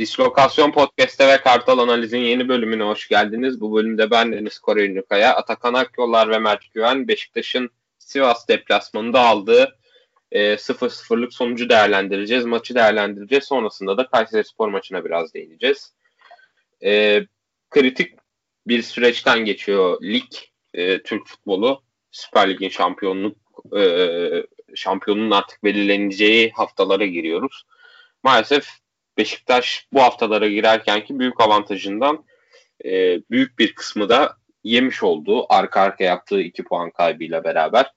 Dislokasyon Podcast'te ve Kartal Analiz'in yeni bölümüne hoş geldiniz. Bu bölümde ben Deniz Kore Kaya, Atakan Akyollar ve Mert Güven Beşiktaş'ın Sivas deplasmanında aldığı e, 0-0'lık sonucu değerlendireceğiz. Maçı değerlendireceğiz. Sonrasında da Kayseri Spor maçına biraz değineceğiz. E, kritik bir süreçten geçiyor lig, e, Türk futbolu. Süper Lig'in şampiyonluk e, şampiyonun artık belirleneceği haftalara giriyoruz. Maalesef Beşiktaş bu haftalara girerkenki büyük avantajından e, büyük bir kısmı da yemiş oldu. Arka arka yaptığı iki puan kaybıyla beraber.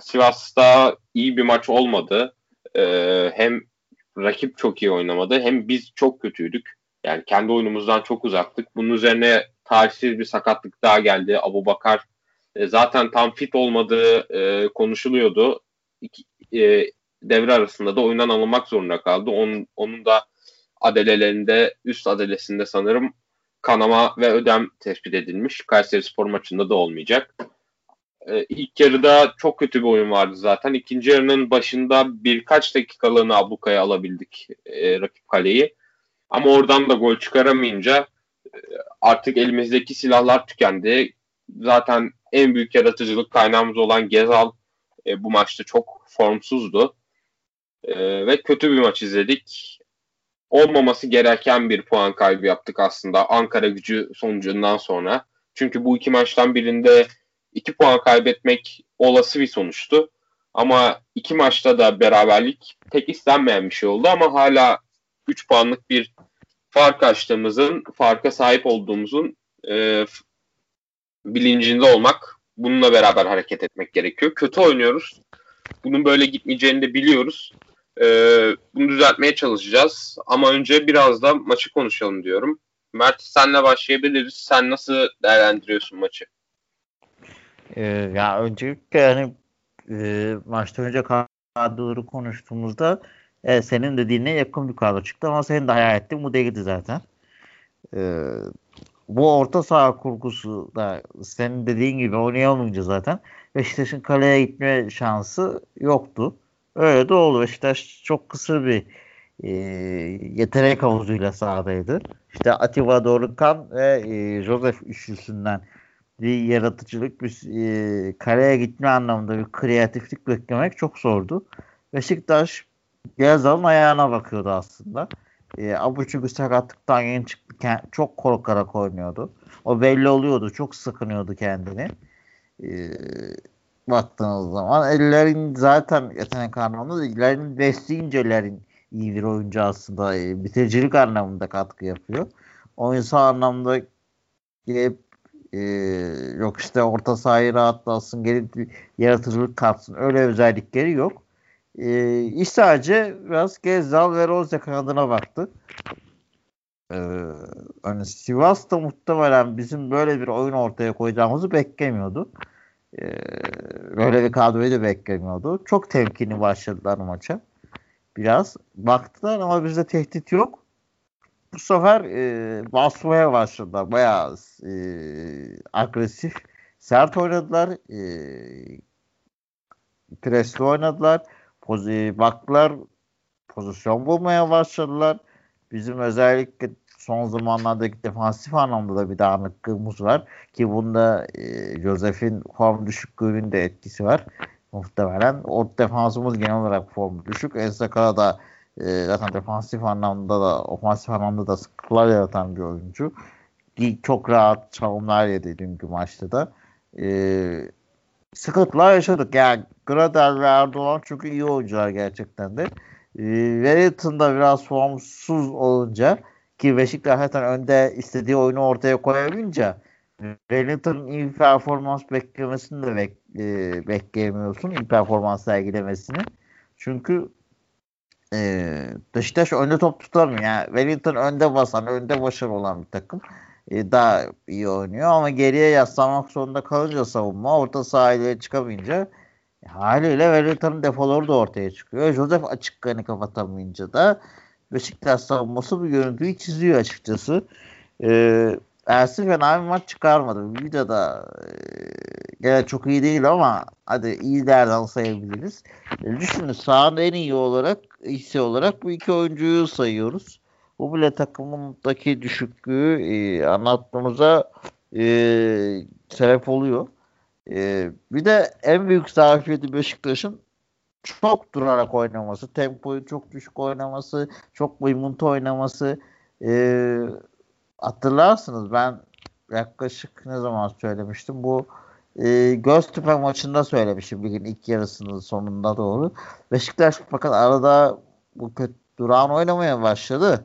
Sivas'ta iyi bir maç olmadı. E, hem rakip çok iyi oynamadı hem biz çok kötüydük. Yani kendi oyunumuzdan çok uzaktık. Bunun üzerine tarihsiz bir sakatlık daha geldi. Abu Bakar e, zaten tam fit olmadığı e, konuşuluyordu. İki, e, devre arasında da oyundan alınmak zorunda kaldı. Onun, onun da adelelerinde üst adelesinde sanırım kanama ve ödem tespit edilmiş. Kayseri Spor maçında da olmayacak. Ee, ilk yarıda çok kötü bir oyun vardı zaten. İkinci yarının başında birkaç dakikalığını ablukaya alabildik e, rakip kaleyi. Ama oradan da gol çıkaramayınca e, artık elimizdeki silahlar tükendi. Zaten en büyük yaratıcılık kaynağımız olan Gezal e, bu maçta çok formsuzdu. E, ve kötü bir maç izledik olmaması gereken bir puan kaybı yaptık aslında Ankara gücü sonucundan sonra. Çünkü bu iki maçtan birinde iki puan kaybetmek olası bir sonuçtu. Ama iki maçta da beraberlik pek istenmeyen bir şey oldu ama hala 3 puanlık bir fark açtığımızın, farka sahip olduğumuzun e, bilincinde olmak, bununla beraber hareket etmek gerekiyor. Kötü oynuyoruz. Bunun böyle gitmeyeceğini de biliyoruz. Ee, bunu düzeltmeye çalışacağız. Ama önce biraz da maçı konuşalım diyorum. Mert senle başlayabiliriz. Sen nasıl değerlendiriyorsun maçı? Ee, ya öncelikle yani e, maçtan önce kadroları konuştuğumuzda e, senin dediğine yakın bir kadro çıktı ama senin de hayal ettiğin bu değildi zaten. Ee, bu orta saha kurgusu da senin dediğin gibi oynayamayınca zaten Beşiktaş'ın kaleye gitme şansı yoktu. Öyle de oldu. Beşiktaş çok kısa bir e, yetenek havuzuyla sahadaydı. İşte Atiba Dorukhan ve e, Joseph üçlüsünden bir yaratıcılık, bir e, kareye gitme anlamında bir kreatiflik beklemek çok zordu. Beşiktaş Gezal'ın ayağına bakıyordu aslında. E, Abu çünkü sakatlıktan yeni çıktı. Çok korkarak oynuyordu. O belli oluyordu. Çok sıkınıyordu kendini. E, baktığınız zaman ellerin zaten yetenek anlamında ellerin besleyince ellerin iyi bir oyuncu aslında e, bitiricilik anlamında katkı yapıyor. Oyunsal anlamda gelip e, yok işte orta sahayı rahatlasın gelip yaratıcılık katsın öyle özellikleri yok. E, iş sadece biraz Gezzal ve Rose kanadına baktı. Ee, hani Sivas'ta muhtemelen bizim böyle bir oyun ortaya koyacağımızı beklemiyordu. Ee, böyle bir kadroyu da beklemiyordu. Çok temkinli başladılar maça. Biraz baktılar ama bizde tehdit yok. Bu sefer e, basmaya başladılar. Bayağı e, agresif, sert oynadılar. E, presli oynadılar. Pozi, baktılar pozisyon bulmaya başladılar. Bizim özellikle son zamanlardaki defansif anlamda da bir dağınıklığımız var. Ki bunda e, Josef'in form düşüklüğünün de etkisi var. Muhtemelen o defansımız genel olarak form düşük. Ensakala da e, zaten defansif anlamda da ofansif anlamda da sıkıntılar yaratan bir oyuncu. Çok rahat çalımlar yedi dünkü maçta da. E, sıkıntılar yaşadık. Yani Gradel ve Erdoğan çok iyi oyuncular gerçekten de. E, Wellington da biraz formsuz olunca ki Beşiktaş zaten önde istediği oyunu ortaya koyamayınca Wellington'ın iyi performans beklemesini de bek, e, bekleyemiyorsun. İyi performans sergilemesini. Çünkü e, Beşiktaş önde top tutamıyor. Yani Wellington önde basan, önde başarılı olan bir takım. E, daha iyi oynuyor ama geriye yaslanmak zorunda kalınca savunma orta sahaya çıkamayınca e, haliyle Wellington'ın defoları da ortaya çıkıyor. Joseph açık kanı kapatamayınca da Beşiktaş savunması bu görüntüyü çiziyor açıkçası. Ee, Ersin fena bir maç çıkarmadı. Videoda e, gene çok iyi değil ama hadi iyi derden sayabiliriz. E, düşünün sahada en iyi olarak ise olarak bu iki oyuncuyu sayıyoruz. bu bile takımındaki düşüklüğü e, anlatmamıza e, sebep oluyor. E, bir de en büyük zafiyeti Beşiktaş'ın çok durarak oynaması, tempoyu çok düşük oynaması, çok mıymıntı oynaması. E, hatırlarsınız ben yaklaşık ne zaman söylemiştim bu e, Göztepe maçında söylemişim bir gün ilk yarısının sonunda doğru. Beşiktaş fakat arada bu kötü durağan oynamaya başladı.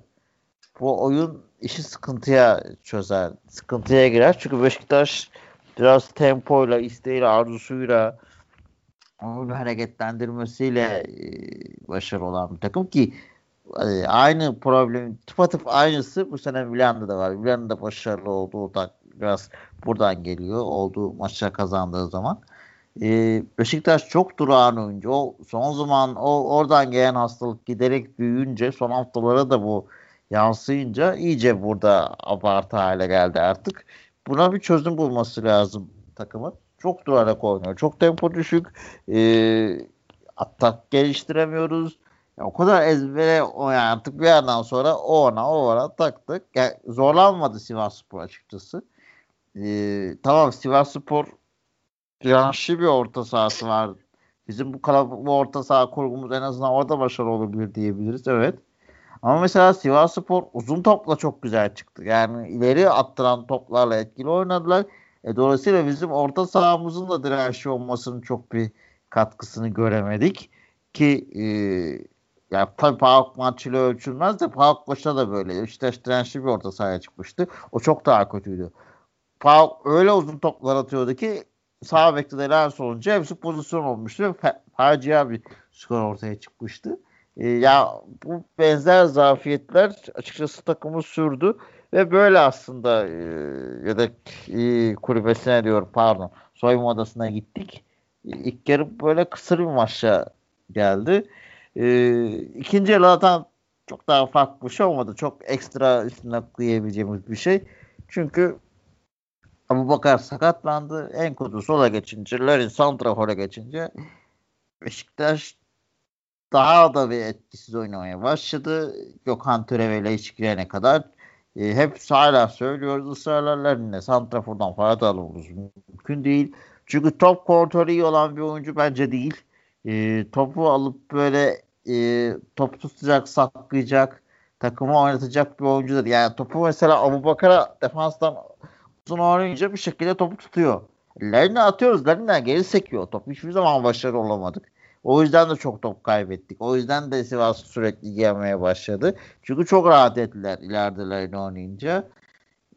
Bu oyun işi sıkıntıya çözer. Sıkıntıya girer. Çünkü Beşiktaş biraz tempoyla, isteğiyle, arzusuyla onu hareketlendirmesiyle e, başarılı olan bir takım ki e, aynı problem tıpatıp aynısı bu sene Milan'da da var. Milan'da başarılı olduğu da biraz buradan geliyor. Olduğu maçlar kazandığı zaman. Ee, Beşiktaş çok durağan oyuncu. O son zaman o oradan gelen hastalık giderek büyüyünce son haftalara da bu yansıyınca iyice burada abartı hale geldi artık. Buna bir çözüm bulması lazım takımın. Çok durarak oynuyor. Çok tempo düşük. Ee, atak geliştiremiyoruz. Yani o kadar ezbere o yani artık bir yerden sonra o ona o ona taktık. Yani zorlanmadı Sivas Spor açıkçası. Ee, tamam Sivas Spor dirençli bir orta sahası var. Bizim bu kalabalık bu orta saha kurgumuz en azından orada başarılı olabilir diyebiliriz. Evet. Ama mesela Sivas Spor uzun topla çok güzel çıktı. Yani ileri attıran toplarla etkili oynadılar. E, dolayısıyla bizim orta sahamızın da dirençli olmasının çok bir katkısını göremedik. Ki e, yani tabii PAOK maçıyla ölçülmez de PAOK başta da böyle. İşte dirençli bir orta sahaya çıkmıştı. O çok daha kötüydü. PAOK öyle uzun toplar atıyordu ki sağ bekte de lens olunca hepsi pozisyon olmuştu. Facia bir skor ortaya çıkmıştı. E, ya bu benzer zafiyetler açıkçası takımı sürdü ve böyle aslında e, da e, kulübesine diyor pardon soyunma odasına gittik. İlk yarı böyle kısır bir maçla geldi. E, ikinci yarı zaten çok daha farklı bir şey olmadı. Çok ekstra üstüne koyabileceğimiz bir şey. Çünkü Abu Bakar sakatlandı. Enkudu sola geçince, Larin Santrafor'a geçince Beşiktaş daha da bir etkisiz oynamaya başladı. Gökhan Töre ile hiç girene kadar e, hep hala söylüyoruz ısrarlarla Larin'le Santrafor'dan fayda alıyoruz. Mümkün değil. Çünkü top kontrolü iyi olan bir oyuncu bence değil. E, topu alıp böyle e, top tutacak, saklayacak, takımı oynatacak bir oyuncudur. Yani topu mesela Abu Bakar'a defanstan uzun oynayınca bir şekilde topu tutuyor. Lerine atıyoruz. Lerine'den geri sekiyor top. Hiçbir zaman başarılı olamadık. O yüzden de çok top kaybettik. O yüzden de Sivas sürekli yemeye başladı. Çünkü çok rahat ettiler ileride Lerine oynayınca.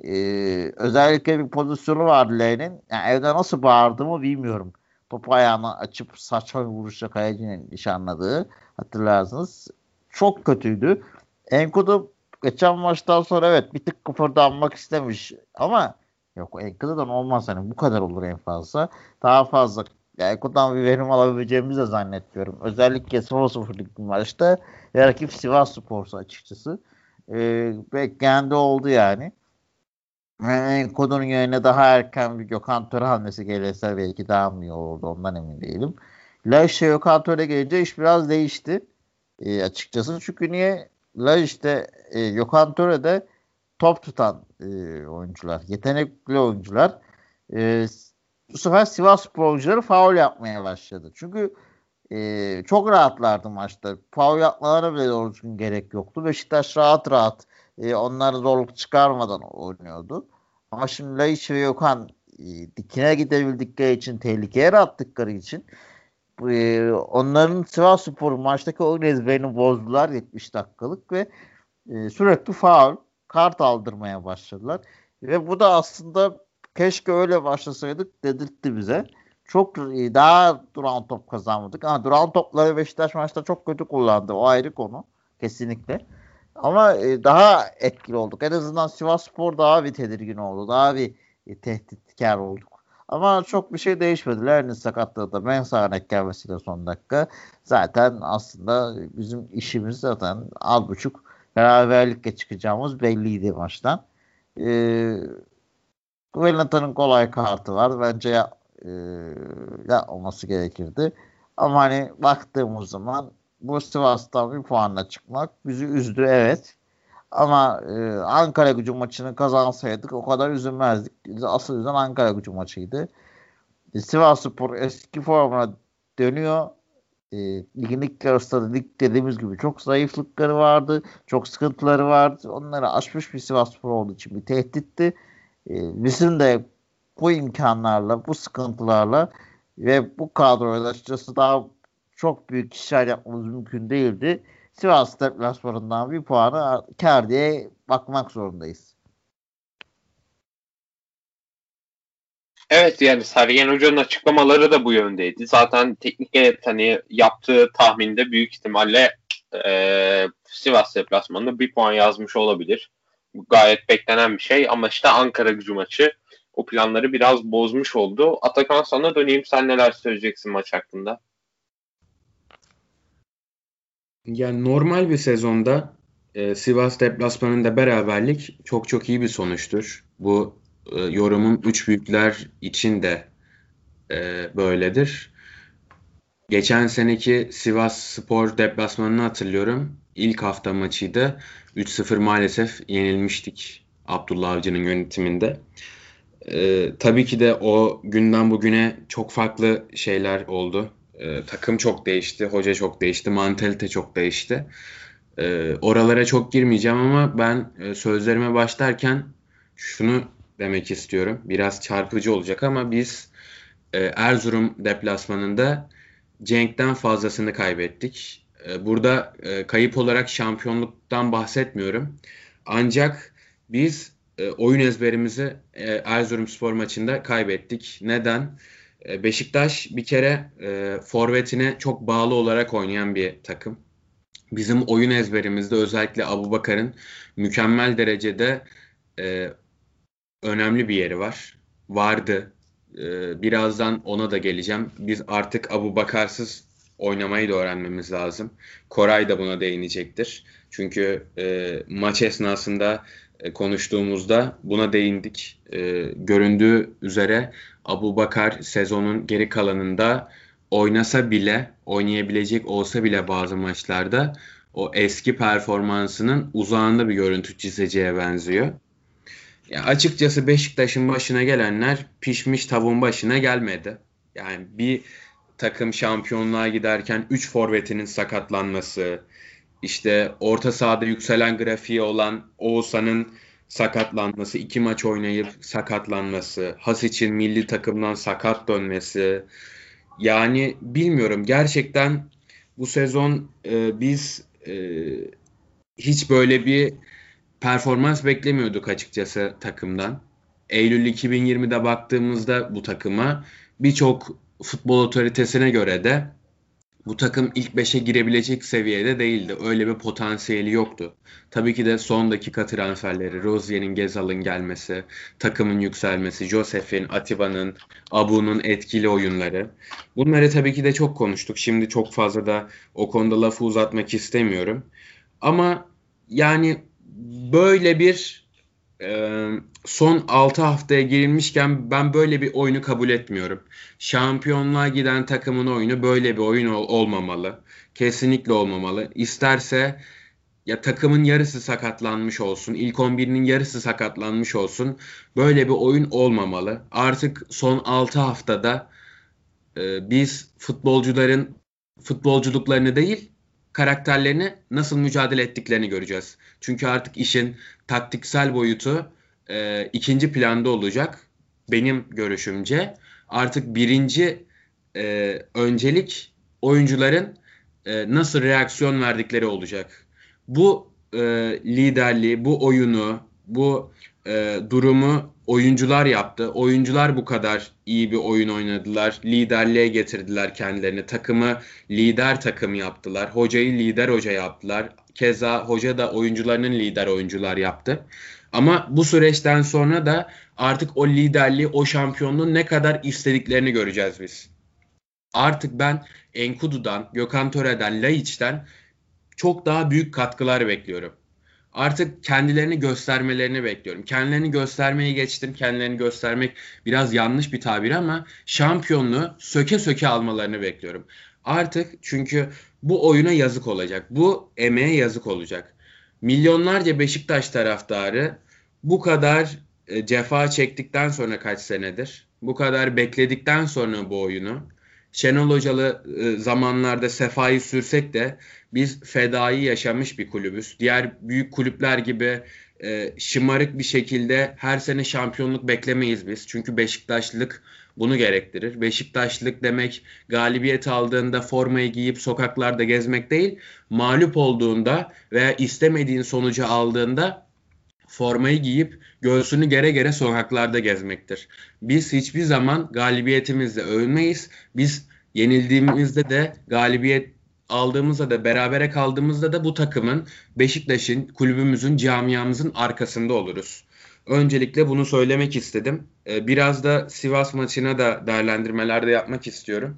Ee, özellikle bir pozisyonu vardı Lerinin. Yani evde nasıl bağırdığımı bilmiyorum. Topu ayağına açıp saçma bir vuruşla kalecinin nişanladığı hatırlarsınız. Çok kötüydü. Enkudu geçen maçtan sonra evet bir tık kıpırdanmak istemiş ama Yok Enkel'den olmaz hani bu kadar olur en fazla. Daha fazla yani Eko'dan bir verim alabileceğimizi de zannetmiyorum. Özellikle 0-0'lık bir maçta rakip Sivas Spor'su açıkçası. Ee, beklendi oldu yani. Enko'nun yerine daha erken bir Gökhan Töre hamlesi gelirse belki daha mı iyi olurdu ondan emin değilim. Laşe Gökhan Töre gelince iş biraz değişti. E, açıkçası çünkü niye? La işte e, Gökhan Töre de top tutan e, oyuncular, yetenekli oyuncular. E, bu sefer Sivas Spor oyuncuları faul yapmaya başladı. Çünkü e, çok rahatlardı maçta. Faul yapmalarına bile doğru düzgün gerek yoktu. Beşiktaş rahat rahat e, onları zorluk çıkarmadan oynuyordu. Ama şimdi Laiç ve Yokan e, dikine gidebildikleri için, tehlikeye attıkları için e, onların Sivas Spor maçtaki oyun ezberini bozdular 70 dakikalık ve e, sürekli faul kart aldırmaya başladılar. Ve bu da aslında keşke öyle başlasaydık dedirtti bize. Çok daha duran top kazanmadık. Ama duran topları Beşiktaş maçta çok kötü kullandı. O ayrı konu. Kesinlikle. Ama e, daha etkili olduk. En azından Sivas Spor daha bir tedirgin oldu. Daha bir e, tehditkar olduk. Ama çok bir şey değişmedi. Lernin sakatlığı da ben sahnek gelmesiyle son dakika. Zaten aslında bizim işimiz zaten az buçuk beraberlikle çıkacağımız belliydi maçtan. E, Wellington'ın kolay kartı var. Bence ya, e, yapmaması gerekirdi. Ama hani baktığımız zaman bu Sivas'tan bir puanla çıkmak bizi üzdü evet. Ama e, Ankara gücü maçını kazansaydık o kadar üzülmezdik. Asıl yüzden Ankara gücü maçıydı. E, Sivas Spor eski formuna dönüyor. E, ligin ilk yarısında lig dediğimiz gibi çok zayıflıkları vardı. Çok sıkıntıları vardı. Onları aşmış bir Sivas Spor olduğu için bir tehditti. E, bizim de bu imkanlarla, bu sıkıntılarla ve bu kadroyla açıkçası daha çok büyük işler yapmamız mümkün değildi. Sivas deplasmanından bir puanı kar diye bakmak zorundayız. Evet yani Sergen Hoca'nın açıklamaları da bu yöndeydi. Zaten teknik heyet hani yaptığı tahminde büyük ihtimalle e, Sivas deplasmanında bir puan yazmış olabilir. Gayet beklenen bir şey ama işte Ankara gücü maçı o planları biraz bozmuş oldu. Atakan sana döneyim. Sen neler söyleyeceksin maç hakkında? Yani normal bir sezonda e, Sivas deplasmanında beraberlik çok çok iyi bir sonuçtur. Bu e, yorumum üç büyükler için de e, böyledir. Geçen seneki Sivas Spor deplasmanını hatırlıyorum. İlk hafta maçıydı. 3-0 maalesef yenilmiştik Abdullah Avcı'nın yönetiminde. Ee, tabii ki de o günden bugüne çok farklı şeyler oldu. Ee, takım çok değişti, hoca çok değişti, mantalite çok değişti. Ee, oralara çok girmeyeceğim ama ben e, sözlerime başlarken şunu demek istiyorum. Biraz çarpıcı olacak ama biz e, Erzurum deplasmanında Cenk'ten fazlasını kaybettik. E, burada e, kayıp olarak şampiyonluktan bahsetmiyorum. Ancak biz e, oyun ezberimizi e, Erzurum spor maçında kaybettik. Neden? E, Beşiktaş bir kere forvetine çok bağlı olarak oynayan bir takım. Bizim oyun ezberimizde özellikle Abu Bakar'ın mükemmel derecede önemli bir yeri var. Vardı. Birazdan ona da geleceğim. Biz artık Abu Bakarsız oynamayı da öğrenmemiz lazım. Koray da buna değinecektir. Çünkü e, maç esnasında e, konuştuğumuzda buna değindik. E, göründüğü üzere Abu Bakar sezonun geri kalanında oynasa bile, oynayabilecek olsa bile bazı maçlarda o eski performansının uzağında bir görüntü çizeceğe benziyor. Ya açıkçası Beşiktaş'ın başına gelenler pişmiş tavuğun başına gelmedi. Yani bir takım şampiyonluğa giderken 3 forvetinin sakatlanması, işte orta sahada yükselen grafiği olan Oğuzhan'ın sakatlanması, iki maç oynayıp sakatlanması, Has için milli takımdan sakat dönmesi. Yani bilmiyorum gerçekten bu sezon e, biz e, hiç böyle bir performans beklemiyorduk açıkçası takımdan. Eylül 2020'de baktığımızda bu takıma birçok futbol otoritesine göre de bu takım ilk 5'e girebilecek seviyede değildi. Öyle bir potansiyeli yoktu. Tabii ki de son dakika transferleri, Rozier'in Gezal'ın gelmesi, takımın yükselmesi, Josef'in, Atiba'nın, Abu'nun etkili oyunları. Bunları tabii ki de çok konuştuk. Şimdi çok fazla da o konuda lafı uzatmak istemiyorum. Ama yani böyle bir son 6 haftaya girilmişken ben böyle bir oyunu kabul etmiyorum. Şampiyonluğa giden takımın oyunu böyle bir oyun ol- olmamalı. Kesinlikle olmamalı. İsterse ya takımın yarısı sakatlanmış olsun, ilk 11'inin yarısı sakatlanmış olsun. Böyle bir oyun olmamalı. Artık son 6 haftada e, biz futbolcuların futbolculuklarını değil, karakterlerini nasıl mücadele ettiklerini göreceğiz. Çünkü artık işin taktiksel boyutu e, ikinci planda olacak. Benim görüşümce artık birinci e, öncelik oyuncuların e, nasıl reaksiyon verdikleri olacak. Bu e, liderliği, bu oyunu, bu e, durumu oyuncular yaptı. Oyuncular bu kadar iyi bir oyun oynadılar. Liderliğe getirdiler kendilerini. Takımı lider takım yaptılar. Hocayı lider hoca yaptılar. Keza hoca da oyuncularının lider oyuncular yaptı. Ama bu süreçten sonra da artık o liderliği, o şampiyonluğu ne kadar istediklerini göreceğiz biz. Artık ben Enkudu'dan, Gökhan Töre'den, Laiç'ten çok daha büyük katkılar bekliyorum artık kendilerini göstermelerini bekliyorum. Kendilerini göstermeyi geçtim. Kendilerini göstermek biraz yanlış bir tabir ama şampiyonluğu söke söke almalarını bekliyorum. Artık çünkü bu oyuna yazık olacak. Bu emeğe yazık olacak. milyonlarca Beşiktaş taraftarı bu kadar e, cefa çektikten sonra kaç senedir, bu kadar bekledikten sonra bu oyunu, Şenol Hocalı e, zamanlarda sefayı sürsek de biz fedayı yaşamış bir kulübüz. Diğer büyük kulüpler gibi e, şımarık bir şekilde her sene şampiyonluk beklemeyiz biz. Çünkü Beşiktaşlılık bunu gerektirir. Beşiktaşlık demek galibiyet aldığında formayı giyip sokaklarda gezmek değil, mağlup olduğunda veya istemediğin sonucu aldığında formayı giyip göğsünü gere gere sokaklarda gezmektir. Biz hiçbir zaman galibiyetimizle övünmeyiz. Biz yenildiğimizde de galibiyet aldığımızda da berabere kaldığımızda da bu takımın Beşiktaş'ın, kulübümüzün, camiamızın arkasında oluruz. Öncelikle bunu söylemek istedim. Ee, biraz da Sivas maçına da değerlendirmelerde yapmak istiyorum.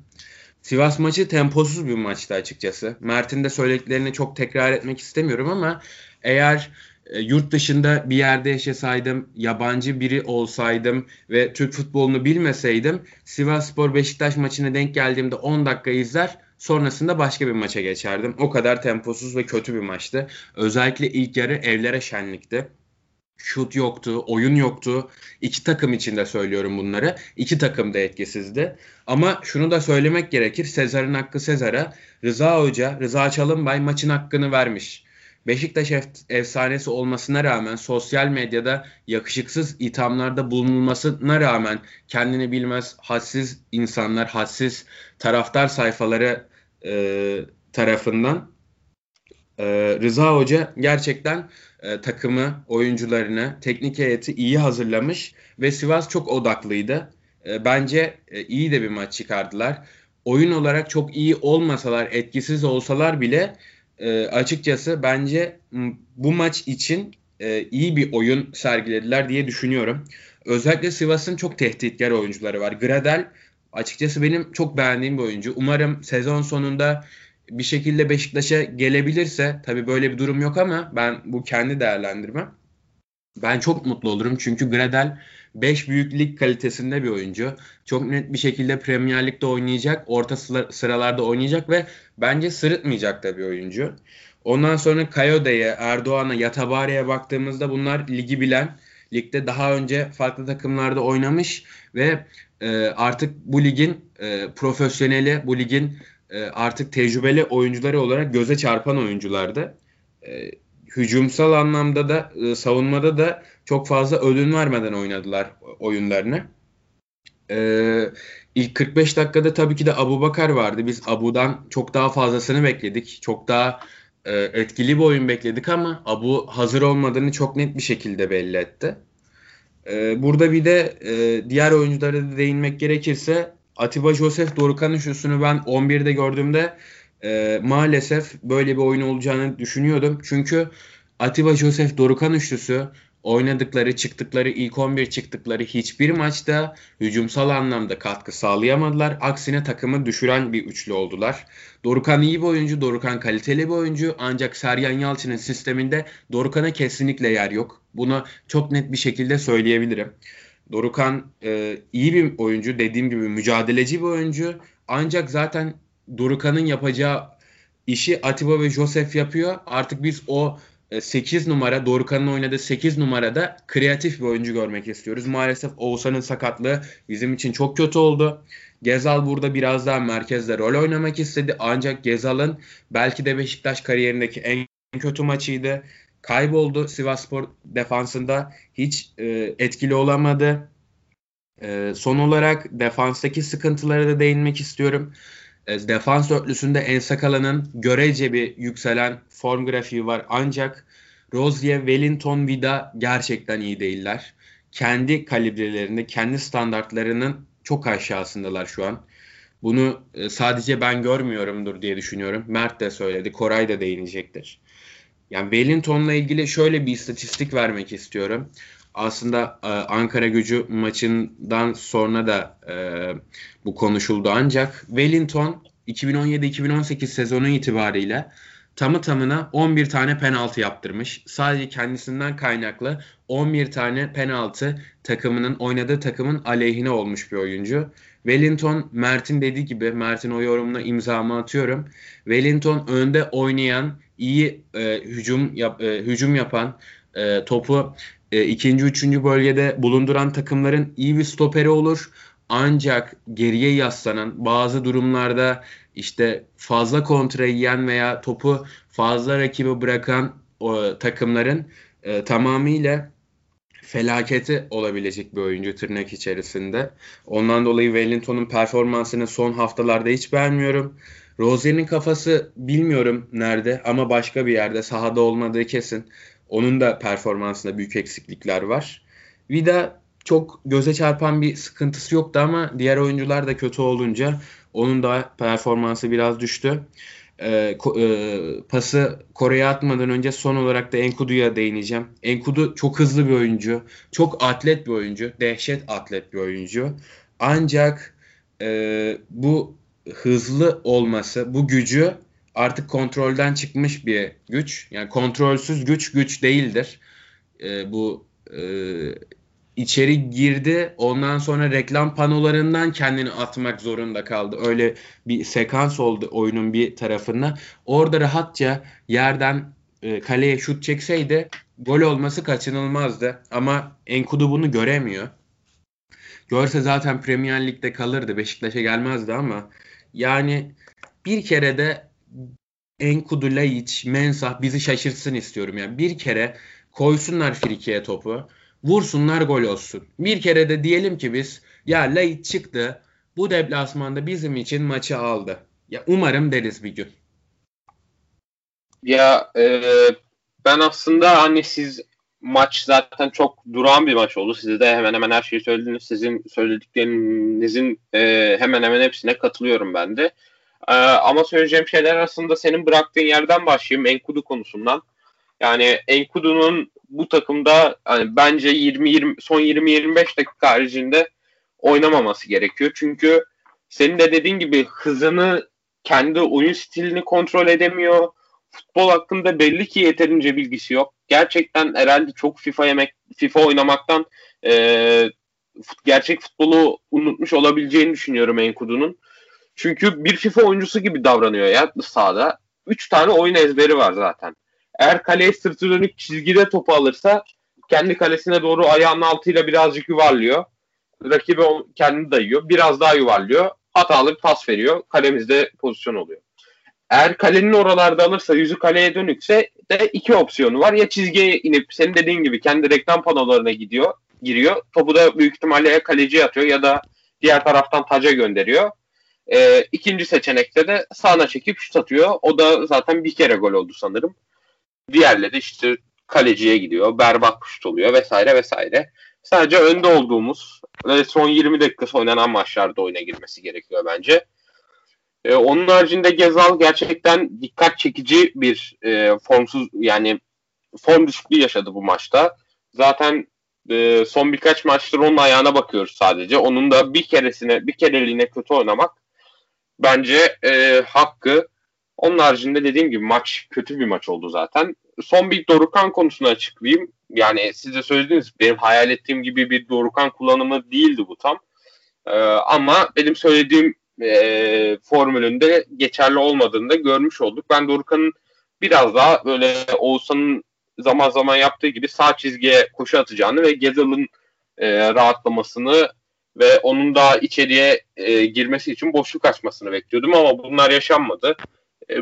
Sivas maçı temposuz bir maçtı açıkçası. Mert'in de söylediklerini çok tekrar etmek istemiyorum ama eğer e, yurt dışında bir yerde yaşasaydım, yabancı biri olsaydım ve Türk futbolunu bilmeseydim Sivas Spor Beşiktaş maçına denk geldiğimde 10 dakika izler sonrasında başka bir maça geçerdim. O kadar temposuz ve kötü bir maçtı. Özellikle ilk yarı evlere şenlikti şut yoktu, oyun yoktu. İki takım için de söylüyorum bunları. İki takım da etkisizdi. Ama şunu da söylemek gerekir. Sezar'ın hakkı Sezar'a. Rıza Hoca, Rıza Çalınbay maçın hakkını vermiş. Beşiktaş efsanesi olmasına rağmen sosyal medyada yakışıksız ithamlarda bulunulmasına rağmen kendini bilmez hadsiz insanlar, hadsiz taraftar sayfaları e, tarafından e, Rıza Hoca gerçekten e, takımı, oyuncularını, teknik heyeti iyi hazırlamış ve Sivas çok odaklıydı. E, bence e, iyi de bir maç çıkardılar. Oyun olarak çok iyi olmasalar, etkisiz olsalar bile e, açıkçası bence bu maç için e, iyi bir oyun sergilediler diye düşünüyorum. Özellikle Sivas'ın çok tehditkar oyuncuları var. Gradel açıkçası benim çok beğendiğim bir oyuncu. Umarım sezon sonunda bir şekilde Beşiktaş'a gelebilirse tabi böyle bir durum yok ama ben bu kendi değerlendirmem. Ben çok mutlu olurum çünkü Gradel 5 büyük lig kalitesinde bir oyuncu. Çok net bir şekilde Premier Lig'de oynayacak, orta sıralarda oynayacak ve bence sırıtmayacak da bir oyuncu. Ondan sonra Kayode'ye, Erdoğan'a, Yatabare'ye baktığımızda bunlar ligi bilen, ligde daha önce farklı takımlarda oynamış ve e, artık bu ligin e, profesyoneli, bu ligin e, artık tecrübeli oyuncuları olarak göze çarpan oyunculardı. E, hücumsal anlamda da e, savunmada da çok fazla ödün vermeden oynadılar oyunlarını. E, ilk 45 dakikada tabii ki de Abu Bakar vardı. Biz Abu'dan çok daha fazlasını bekledik. Çok daha e, etkili bir oyun bekledik ama Abu hazır olmadığını çok net bir şekilde belli etti. E, burada bir de e, diğer oyunculara da değinmek gerekirse Atiba Joseph Dorukan üçlüsünü ben 11'de gördüğümde e, maalesef böyle bir oyun olacağını düşünüyordum. Çünkü Atiba Joseph Dorukan üçlüsü oynadıkları, çıktıkları, ilk 11 çıktıkları hiçbir maçta hücumsal anlamda katkı sağlayamadılar. Aksine takımı düşüren bir üçlü oldular. Dorukan iyi bir oyuncu, Dorukan kaliteli bir oyuncu ancak Sergen Yalçın'ın sisteminde Dorukan'a kesinlikle yer yok. Bunu çok net bir şekilde söyleyebilirim. Dorukan e, iyi bir oyuncu. Dediğim gibi mücadeleci bir oyuncu. Ancak zaten Dorukan'ın yapacağı işi Atiba ve Josef yapıyor. Artık biz o 8 e, numara Dorukan'ın oynadığı 8 numarada kreatif bir oyuncu görmek istiyoruz. Maalesef Oğuzhan'ın sakatlığı bizim için çok kötü oldu. Gezal burada biraz daha merkezde rol oynamak istedi. Ancak Gezal'ın belki de Beşiktaş kariyerindeki en kötü maçıydı kayboldu. Sivasspor defansında hiç e, etkili olamadı. E, son olarak defanstaki sıkıntılara da değinmek istiyorum. E, defans dörtlüsünde Ensakala'nın görece bir yükselen form grafiği var. Ancak Rozier, Wellington, Vida gerçekten iyi değiller. Kendi kalibrelerinde, kendi standartlarının çok aşağısındalar şu an. Bunu e, sadece ben görmüyorumdur diye düşünüyorum. Mert de söyledi, Koray da değinecektir. Yani Wellington'la ilgili şöyle bir istatistik vermek istiyorum. Aslında e, Ankara gücü maçından sonra da e, bu konuşuldu ancak Wellington 2017-2018 sezonu itibariyle tamı tamına 11 tane penaltı yaptırmış. Sadece kendisinden kaynaklı 11 tane penaltı takımının oynadığı takımın aleyhine olmuş bir oyuncu. Wellington Mert'in dediği gibi Mert'in o yorumuna imzamı atıyorum. Wellington önde oynayan, iyi e, hücum yap, e, hücum yapan, e, topu e, ikinci, üçüncü bölgede bulunduran takımların iyi bir stoperi olur. Ancak geriye yaslanan bazı durumlarda işte fazla kontra yiyen veya topu fazla rakibi bırakan o, takımların e, tamamıyla felaketi olabilecek bir oyuncu tırnak içerisinde. Ondan dolayı Wellington'un performansını son haftalarda hiç beğenmiyorum. Rozier'in kafası bilmiyorum nerede ama başka bir yerde sahada olmadığı kesin. Onun da performansında büyük eksiklikler var. Vida çok göze çarpan bir sıkıntısı yoktu ama diğer oyuncular da kötü olunca onun da performansı biraz düştü. E, e, pası Kore'ye atmadan önce son olarak da Enkudu'ya değineceğim. Enkudu çok hızlı bir oyuncu. Çok atlet bir oyuncu. Dehşet atlet bir oyuncu. Ancak e, bu hızlı olması, bu gücü artık kontrolden çıkmış bir güç. Yani kontrolsüz güç güç değildir. E, bu e, içeri girdi. Ondan sonra reklam panolarından kendini atmak zorunda kaldı. Öyle bir sekans oldu oyunun bir tarafında. Orada rahatça yerden e, kaleye şut çekseydi gol olması kaçınılmazdı. Ama Enkudu bunu göremiyor. Görse zaten Premier Lig'de kalırdı. Beşiktaş'a gelmezdi ama yani bir kere de Enkudu, Laiç, Mensah bizi şaşırtsın istiyorum. Yani bir kere koysunlar Friki'ye topu vursunlar gol olsun. Bir kere de diyelim ki biz ya Lait çıktı bu deplasmanda bizim için maçı aldı. Ya umarım deriz bir gün. Ya e, ben aslında hani siz maç zaten çok duran bir maç oldu. Siz de hemen hemen her şeyi söylediniz. Sizin söylediklerinizin e, hemen hemen hepsine katılıyorum ben de. E, ama söyleyeceğim şeyler aslında senin bıraktığın yerden başlayayım. Enkudu konusundan. Yani Enkudu'nun bu takımda hani bence 20 20 son 20 25 dakika haricinde oynamaması gerekiyor. Çünkü senin de dediğin gibi hızını kendi oyun stilini kontrol edemiyor. Futbol hakkında belli ki yeterince bilgisi yok. Gerçekten herhalde çok FIFA yemek FIFA oynamaktan e, gerçek futbolu unutmuş olabileceğini düşünüyorum Enkudu'nun. Çünkü bir FIFA oyuncusu gibi davranıyor ya sahada. Üç tane oyun ezberi var zaten. Eğer kaleye sırtı dönük çizgide topu alırsa kendi kalesine doğru ayağının altıyla birazcık yuvarlıyor. Rakibi kendini dayıyor. Biraz daha yuvarlıyor. Hatalı bir pas veriyor. Kalemizde pozisyon oluyor. Eğer kalenin oralarda alırsa yüzü kaleye dönükse de iki opsiyonu var. Ya çizgiye inip senin dediğin gibi kendi reklam panolarına gidiyor, giriyor. Topu da büyük ihtimalle ya kaleciye atıyor ya da diğer taraftan taca gönderiyor. Ee, ikinci seçenekte de sağına çekip şut atıyor. O da zaten bir kere gol oldu sanırım. Diğerleri işte kaleciye gidiyor. Berbat şut oluyor vesaire vesaire. Sadece önde olduğumuz ve son 20 dakikası oynanan maçlarda oyuna girmesi gerekiyor bence. Ee, onun haricinde Gezal gerçekten dikkat çekici bir e, formsuz yani form düşüklüğü yaşadı bu maçta. Zaten e, son birkaç maçtır onun ayağına bakıyoruz sadece. Onun da bir keresine bir kereliğine kötü oynamak bence e, hakkı. Onun haricinde dediğim gibi maç kötü bir maç oldu zaten. Son bir Dorukan konusunu açıklayayım. Yani siz de söylediniz benim hayal ettiğim gibi bir Dorukan kullanımı değildi bu tam. Ee, ama benim söylediğim e, formülünde geçerli olmadığını da görmüş olduk. Ben Dorukan'ın biraz daha böyle Oğuzhan'ın zaman zaman yaptığı gibi sağ çizgiye koşu atacağını ve Gezal'ın e, rahatlamasını ve onun daha içeriye e, girmesi için boşluk açmasını bekliyordum ama bunlar yaşanmadı. E,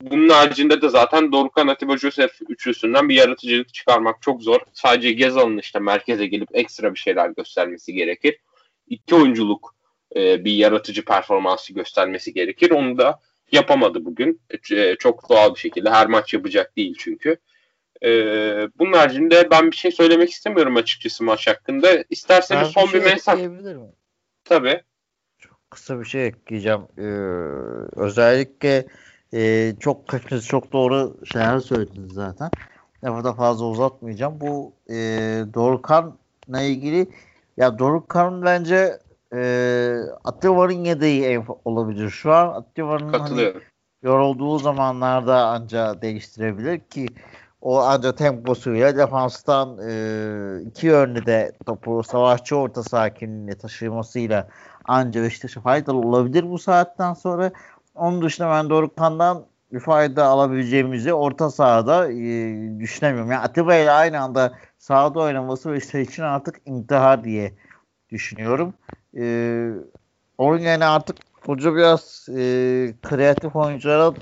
bunun haricinde de zaten Dorukhan Atiba Josef üçlüsünden bir yaratıcılık çıkarmak çok zor. Sadece Gezal'ın işte merkeze gelip ekstra bir şeyler göstermesi gerekir. İki oyunculuk e, bir yaratıcı performansı göstermesi gerekir. Onu da yapamadı bugün. E, çok doğal bir şekilde. Her maç yapacak değil çünkü. E, bunun haricinde ben bir şey söylemek istemiyorum açıkçası maç hakkında. İsterseniz ben son bir, şey bir mesaj. Tabii. Çok kısa bir şey ekleyeceğim. Ee, özellikle e, çok hepiniz çok doğru şeyler söylediniz zaten. Lafı da fazla uzatmayacağım. Bu e, Dorukhan'la ilgili ya Dorukhan bence e, Ativar'ın yedeği olabilir. Şu an Ativar'ın hani, yorulduğu zamanlarda anca değiştirebilir ki o anca temposuyla defanstan e, iki yönlü de topu savaşçı orta sakinliğine taşımasıyla anca Beşiktaş'a faydalı olabilir bu saatten sonra. Onun dışında ben Dorukhan'dan bir fayda alabileceğimizi orta sahada e, düşünemiyorum. Yani Atiba ile aynı anda sahada oynaması Beşiktaş için artık intihar diye düşünüyorum. E, onun yerine artık hoca biraz e, kreatif oyunculara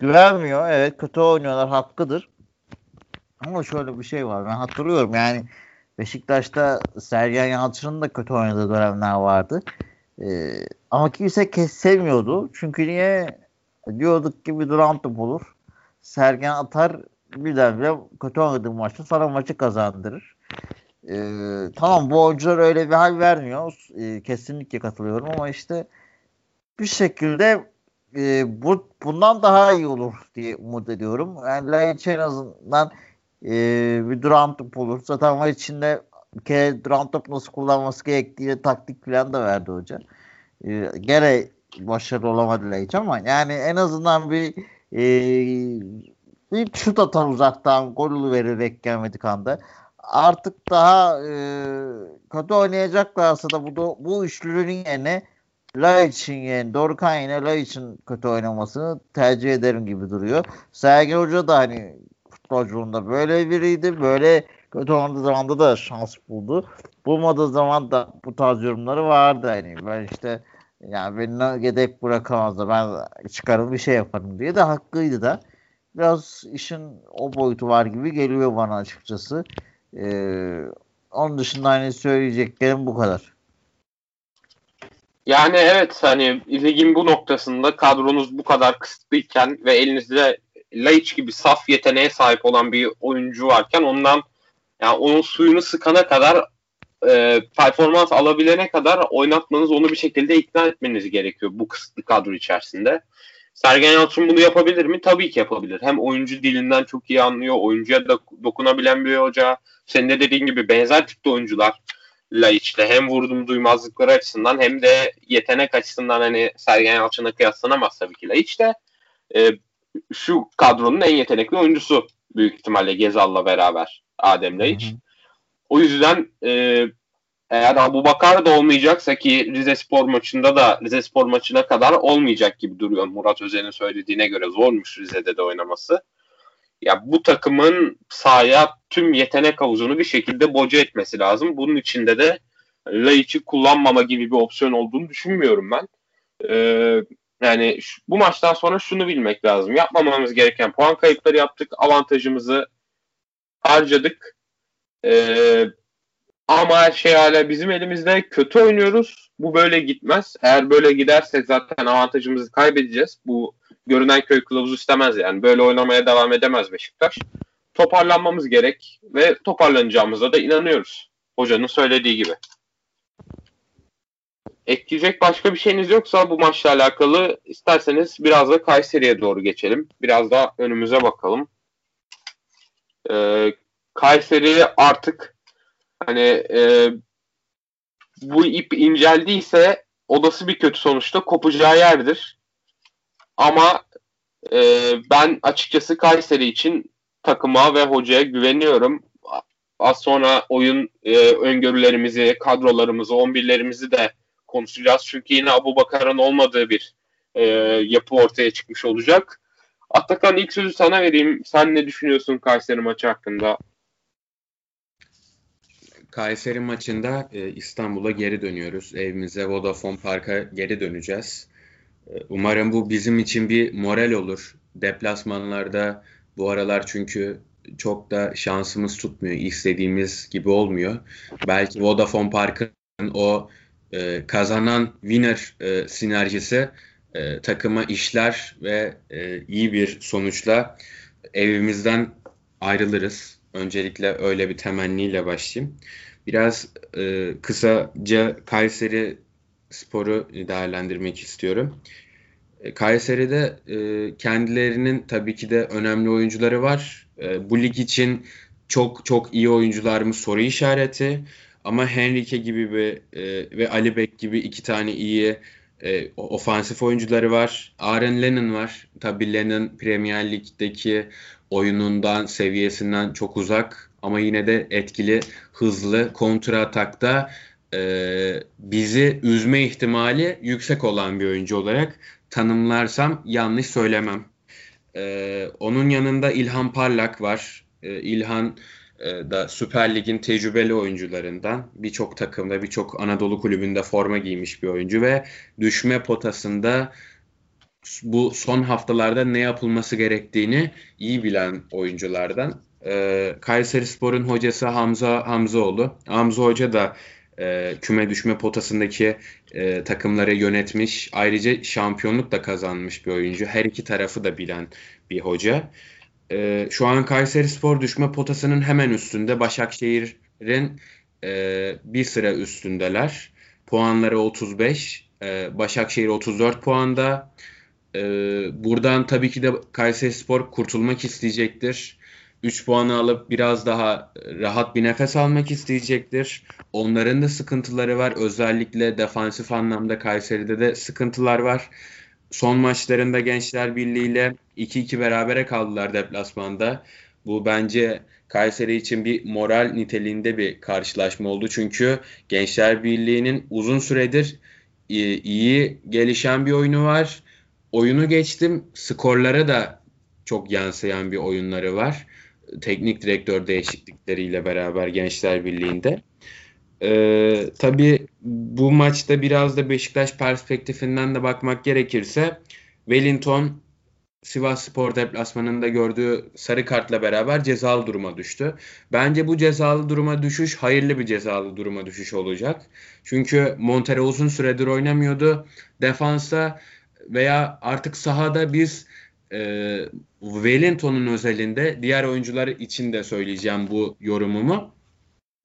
güvenmiyor. Evet kötü oynuyorlar hakkıdır. Ama şöyle bir şey var. Ben hatırlıyorum yani Beşiktaş'ta Sergen Yalçın'ın da kötü oynadığı dönemler vardı. Ee, ama kimse kes sevmiyordu. Çünkü niye? Diyorduk ki bir duran top olur. Sergen atar birdenbire kötü oynadığı maçta sana maçı kazandırır. Ee, tamam bu oyuncular öyle bir hal vermiyor. Ee, kesinlikle katılıyorum ama işte bir şekilde e, bu bundan daha iyi olur diye umut ediyorum. Yani Laiç en azından e, bir duran top olur. Zaten maç içinde bir kere duran top nasıl kullanması gerektiği taktik falan da verdi hoca. E, gene başarılı olamadı Laiç ama yani en azından bir e, bir şut atar uzaktan golü verir beklemedik anda. Artık daha e, kötü oynayacaklarsa da bu bu üçlünün yerine Laiç'in yani Dorukhan yine Laiç'in kötü oynamasını tercih ederim gibi duruyor. Sergen Hoca da hani futbolculuğunda böyle biriydi. Böyle kötü oynadığı zaman da şans buldu. Bulmadığı zaman da bu tarz yorumları vardı. Hani ben işte yani beni yedek bırakamaz da ben çıkarım bir şey yaparım diye de hakkıydı da. Biraz işin o boyutu var gibi geliyor bana açıkçası. Ee, onun dışında hani söyleyeceklerim bu kadar. Yani evet hani ligin bu noktasında kadronuz bu kadar kısıtlıyken ve elinizde Laiç gibi saf yeteneğe sahip olan bir oyuncu varken ondan yani onun suyunu sıkana kadar e, performans alabilene kadar oynatmanız onu bir şekilde ikna etmeniz gerekiyor bu kısıtlı kadro içerisinde. Sergen Yalçın bunu yapabilir mi? Tabii ki yapabilir. Hem oyuncu dilinden çok iyi anlıyor, oyuncuya da dokunabilen bir hoca. Senin de dediğin gibi benzer tipte oyuncular Laiç'le hem vurdum duymazlıkları açısından hem de yetenek açısından hani Sergen Yalçın'a kıyaslanamaz tabii ki Laiç de. E, şu kadronun en yetenekli oyuncusu büyük ihtimalle Gezal'la beraber Adem Laiç. O yüzden e, eğer Abu Bakar da olmayacaksa ki Rize Spor maçında da Rize Spor maçına kadar olmayacak gibi duruyor Murat Özen'in söylediğine göre zormuş Rize'de de oynaması. Ya bu takımın sahaya tüm yetenek havuzunu bir şekilde boca etmesi lazım. Bunun içinde de Laiç'i kullanmama gibi bir opsiyon olduğunu düşünmüyorum ben. Ee, yani şu, bu maçtan sonra şunu bilmek lazım. Yapmamamız gereken puan kayıpları yaptık. Avantajımızı harcadık. Ee, ama her şey hala bizim elimizde. Kötü oynuyoruz. Bu böyle gitmez. Eğer böyle gidersek zaten avantajımızı kaybedeceğiz. Bu görünen köy kılavuzu istemez yani. Böyle oynamaya devam edemez Beşiktaş. Toparlanmamız gerek ve toparlanacağımıza da inanıyoruz. Hocanın söylediği gibi. Ekleyecek başka bir şeyiniz yoksa bu maçla alakalı isterseniz biraz da Kayseri'ye doğru geçelim. Biraz da önümüze bakalım. Ee, Kayseri artık hani e, bu ip inceldiyse odası bir kötü sonuçta kopacağı yerdir. Ama e, ben açıkçası Kayseri için takıma ve hocaya güveniyorum. Az sonra oyun e, öngörülerimizi, kadrolarımızı, 11'lerimizi de konuşacağız. Çünkü yine Abu Bakar'ın olmadığı bir e, yapı ortaya çıkmış olacak. Atakan ilk sözü sana vereyim. Sen ne düşünüyorsun Kayseri maçı hakkında? Kayseri maçında e, İstanbul'a geri dönüyoruz. Evimize Vodafone Park'a geri döneceğiz. E, umarım bu bizim için bir moral olur. Deplasmanlarda bu aralar çünkü çok da şansımız tutmuyor. İstediğimiz gibi olmuyor. Belki Vodafone Park'ın o e, kazanan winner e, sinerjisi e, takıma işler ve e, iyi bir sonuçla evimizden ayrılırız. Öncelikle öyle bir temenniyle başlayayım. Biraz e, kısaca Kayseri sporu değerlendirmek istiyorum. E, Kayseri'de e, kendilerinin tabii ki de önemli oyuncuları var. E, bu lig için çok çok iyi oyuncular mı soru işareti. Ama Henrique gibi bir, e, ve Ali Bek gibi iki tane iyi e, ofansif oyuncuları var. Aaron Lennon var. Tabii Lennon Premier Lig'deki oyunundan, seviyesinden çok uzak ama yine de etkili, hızlı, kontra atakta e, bizi üzme ihtimali yüksek olan bir oyuncu olarak tanımlarsam yanlış söylemem. E, onun yanında İlhan Parlak var. E, İlhan da Süper Lig'in tecrübeli oyuncularından birçok takımda birçok Anadolu kulübünde forma giymiş bir oyuncu ve düşme potasında bu son haftalarda ne yapılması gerektiğini iyi bilen oyunculardan. E, Kayseri Spor'un hocası Hamza Hamzaoğlu. Hamza Hoca da e, küme düşme potasındaki e, takımları yönetmiş. Ayrıca şampiyonluk da kazanmış bir oyuncu. Her iki tarafı da bilen bir hoca. E, şu an Kayseri Spor düşme potasının hemen üstünde. Başakşehir'in e, bir sıra üstündeler. Puanları 35. E, Başakşehir 34 puanda. E, buradan tabii ki de Kayseri Spor kurtulmak isteyecektir. 3 puanı alıp biraz daha rahat bir nefes almak isteyecektir. Onların da sıkıntıları var. Özellikle defansif anlamda Kayseri'de de sıkıntılar var. Son maçlarında Gençler Birliği ile 2-2 berabere kaldılar deplasmanda. Bu bence Kayseri için bir moral niteliğinde bir karşılaşma oldu. Çünkü Gençler Birliği'nin uzun süredir iyi gelişen bir oyunu var. Oyunu geçtim. Skorlara da çok yansıyan bir oyunları var teknik direktör değişiklikleriyle beraber Gençler Birliği'nde. Ee, tabii bu maçta biraz da Beşiktaş perspektifinden de bakmak gerekirse Wellington Sivas Spor deplasmanında gördüğü sarı kartla beraber cezalı duruma düştü. Bence bu cezalı duruma düşüş hayırlı bir cezalı duruma düşüş olacak. Çünkü Montero uzun süredir oynamıyordu. Defansa veya artık sahada biz e, Wellington'un özelinde diğer oyuncular için de söyleyeceğim bu yorumumu.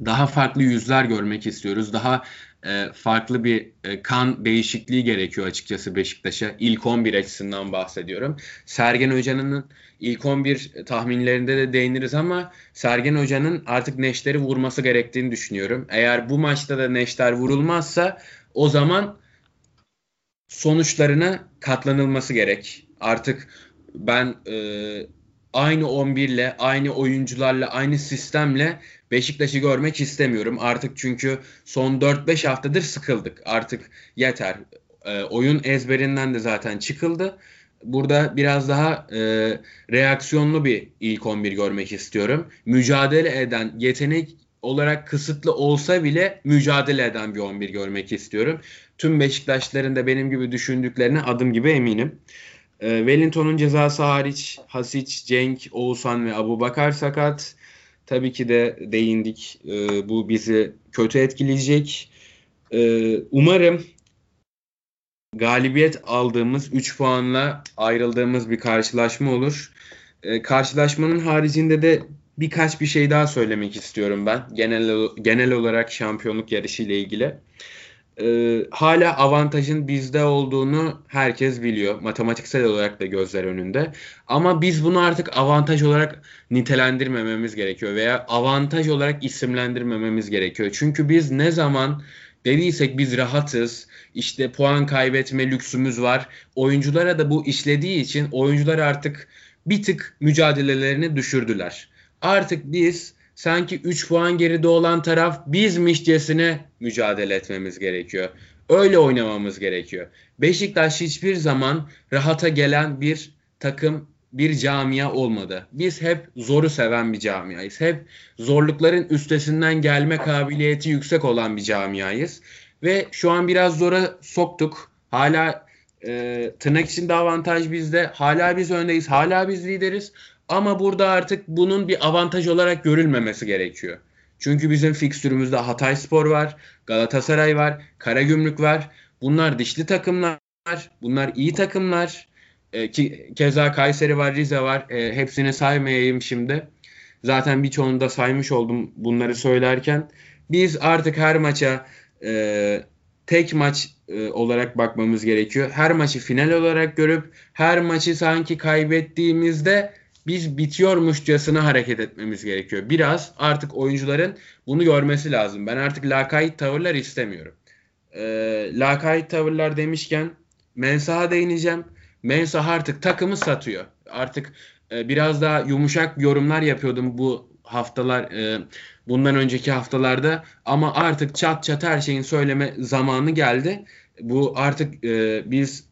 Daha farklı yüzler görmek istiyoruz. Daha e, farklı bir e, kan değişikliği gerekiyor açıkçası Beşiktaş'a. İlk 11 açısından bahsediyorum. Sergen Hoca'nın ilk 11 tahminlerinde de değiniriz ama Sergen Hoca'nın artık neşteri vurması gerektiğini düşünüyorum. Eğer bu maçta da neşter vurulmazsa o zaman sonuçlarına katlanılması gerek. Artık ben e, aynı 11 ile, aynı oyuncularla, aynı sistemle Beşiktaş'ı görmek istemiyorum. Artık çünkü son 4-5 haftadır sıkıldık. Artık yeter. E, oyun ezberinden de zaten çıkıldı. Burada biraz daha e, reaksiyonlu bir ilk 11 görmek istiyorum. Mücadele eden, yetenek olarak kısıtlı olsa bile mücadele eden bir 11 görmek istiyorum. Tüm Beşiktaşların da benim gibi düşündüklerine adım gibi eminim. E, Wellington'un cezası hariç Hasic, Cenk, Oğuzhan ve Abu Bakar sakat. Tabii ki de değindik. E, bu bizi kötü etkileyecek. E, umarım galibiyet aldığımız 3 puanla ayrıldığımız bir karşılaşma olur. E, karşılaşmanın haricinde de birkaç bir şey daha söylemek istiyorum ben. Genel genel olarak şampiyonluk yarışı ile ilgili e, hala avantajın bizde olduğunu herkes biliyor. Matematiksel olarak da gözler önünde. Ama biz bunu artık avantaj olarak nitelendirmememiz gerekiyor veya avantaj olarak isimlendirmememiz gerekiyor. Çünkü biz ne zaman dediysek biz rahatız, işte puan kaybetme lüksümüz var. Oyunculara da bu işlediği için oyuncular artık bir tık mücadelelerini düşürdüler. Artık biz sanki 3 puan geride olan taraf bizmişcesine mücadele etmemiz gerekiyor. Öyle oynamamız gerekiyor. Beşiktaş hiçbir zaman rahata gelen bir takım, bir camia olmadı. Biz hep zoru seven bir camiayız. Hep zorlukların üstesinden gelme kabiliyeti yüksek olan bir camiayız. Ve şu an biraz zora soktuk. Hala e, tırnak içinde avantaj bizde. Hala biz öndeyiz. Hala biz lideriz. Ama burada artık bunun bir avantaj olarak görülmemesi gerekiyor. Çünkü bizim fikstürümüzde Hatay Spor var, Galatasaray var, Karagümrük var. Bunlar dişli takımlar, bunlar iyi takımlar. E, ki, keza Kayseri var, Rize var. E, hepsini saymayayım şimdi. Zaten birçoğunu da saymış oldum bunları söylerken. Biz artık her maça e, tek maç e, olarak bakmamız gerekiyor. Her maçı final olarak görüp her maçı sanki kaybettiğimizde biz bitiyormuşçasına hareket etmemiz gerekiyor. Biraz artık oyuncuların bunu görmesi lazım. Ben artık lakayt tavırlar istemiyorum. e, lakayt tavırlar demişken Mensah'a değineceğim. Mensah artık takımı satıyor. Artık e, biraz daha yumuşak yorumlar yapıyordum bu haftalar e, bundan önceki haftalarda ama artık çat çat her şeyin söyleme zamanı geldi. Bu artık e, biz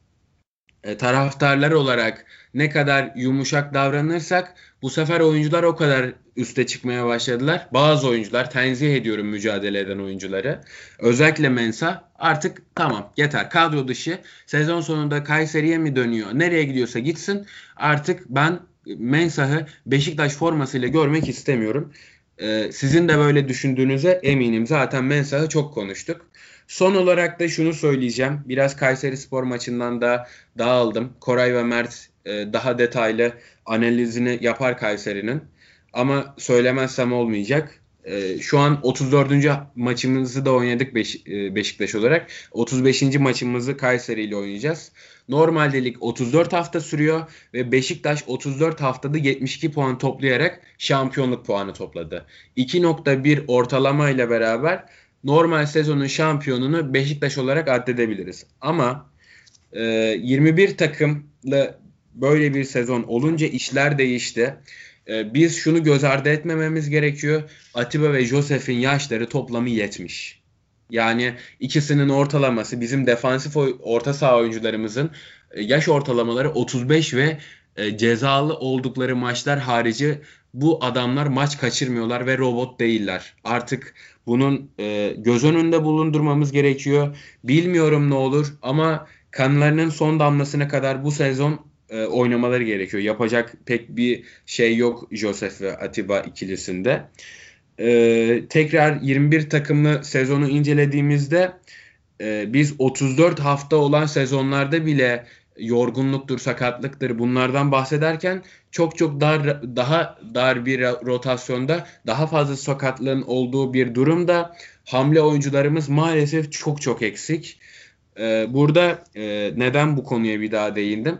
e, taraftarlar olarak ne kadar yumuşak davranırsak bu sefer oyuncular o kadar üste çıkmaya başladılar. Bazı oyuncular tenzih ediyorum mücadele eden oyuncuları. Özellikle Mensa artık tamam yeter kadro dışı sezon sonunda Kayseri'ye mi dönüyor nereye gidiyorsa gitsin artık ben Mensah'ı Beşiktaş formasıyla görmek istemiyorum. Ee, sizin de böyle düşündüğünüze eminim. Zaten Mensah'ı çok konuştuk. Son olarak da şunu söyleyeceğim. Biraz Kayseri Spor maçından da dağıldım. Koray ve Mert e, daha detaylı analizini yapar Kayseri'nin. Ama söylemezsem olmayacak. E, şu an 34. maçımızı da oynadık e, Beşiktaş olarak. 35. maçımızı Kayseri ile oynayacağız. Normalde lig 34 hafta sürüyor ve Beşiktaş 34 haftada 72 puan toplayarak şampiyonluk puanı topladı. 2.1 ortalama ile beraber normal sezonun şampiyonunu Beşiktaş olarak addedebiliriz. Ama e, 21 takımla böyle bir sezon olunca işler değişti. E, biz şunu göz ardı etmememiz gerekiyor. Atiba ve Josef'in yaşları toplamı 70. Yani ikisinin ortalaması bizim defansif orta saha oyuncularımızın e, yaş ortalamaları 35 ve e, cezalı oldukları maçlar harici bu adamlar maç kaçırmıyorlar ve robot değiller. Artık bunun e, göz önünde bulundurmamız gerekiyor. Bilmiyorum ne olur ama kanlarının son damlasına kadar bu sezon e, oynamaları gerekiyor. Yapacak pek bir şey yok Josef ve Atiba ikilisinde. E, tekrar 21 takımlı sezonu incelediğimizde e, biz 34 hafta olan sezonlarda bile yorgunluktur, sakatlıktır bunlardan bahsederken çok çok dar daha dar bir rotasyonda daha fazla sakatlığın olduğu bir durumda hamle oyuncularımız maalesef çok çok eksik. Ee, burada e, neden bu konuya bir daha değindim?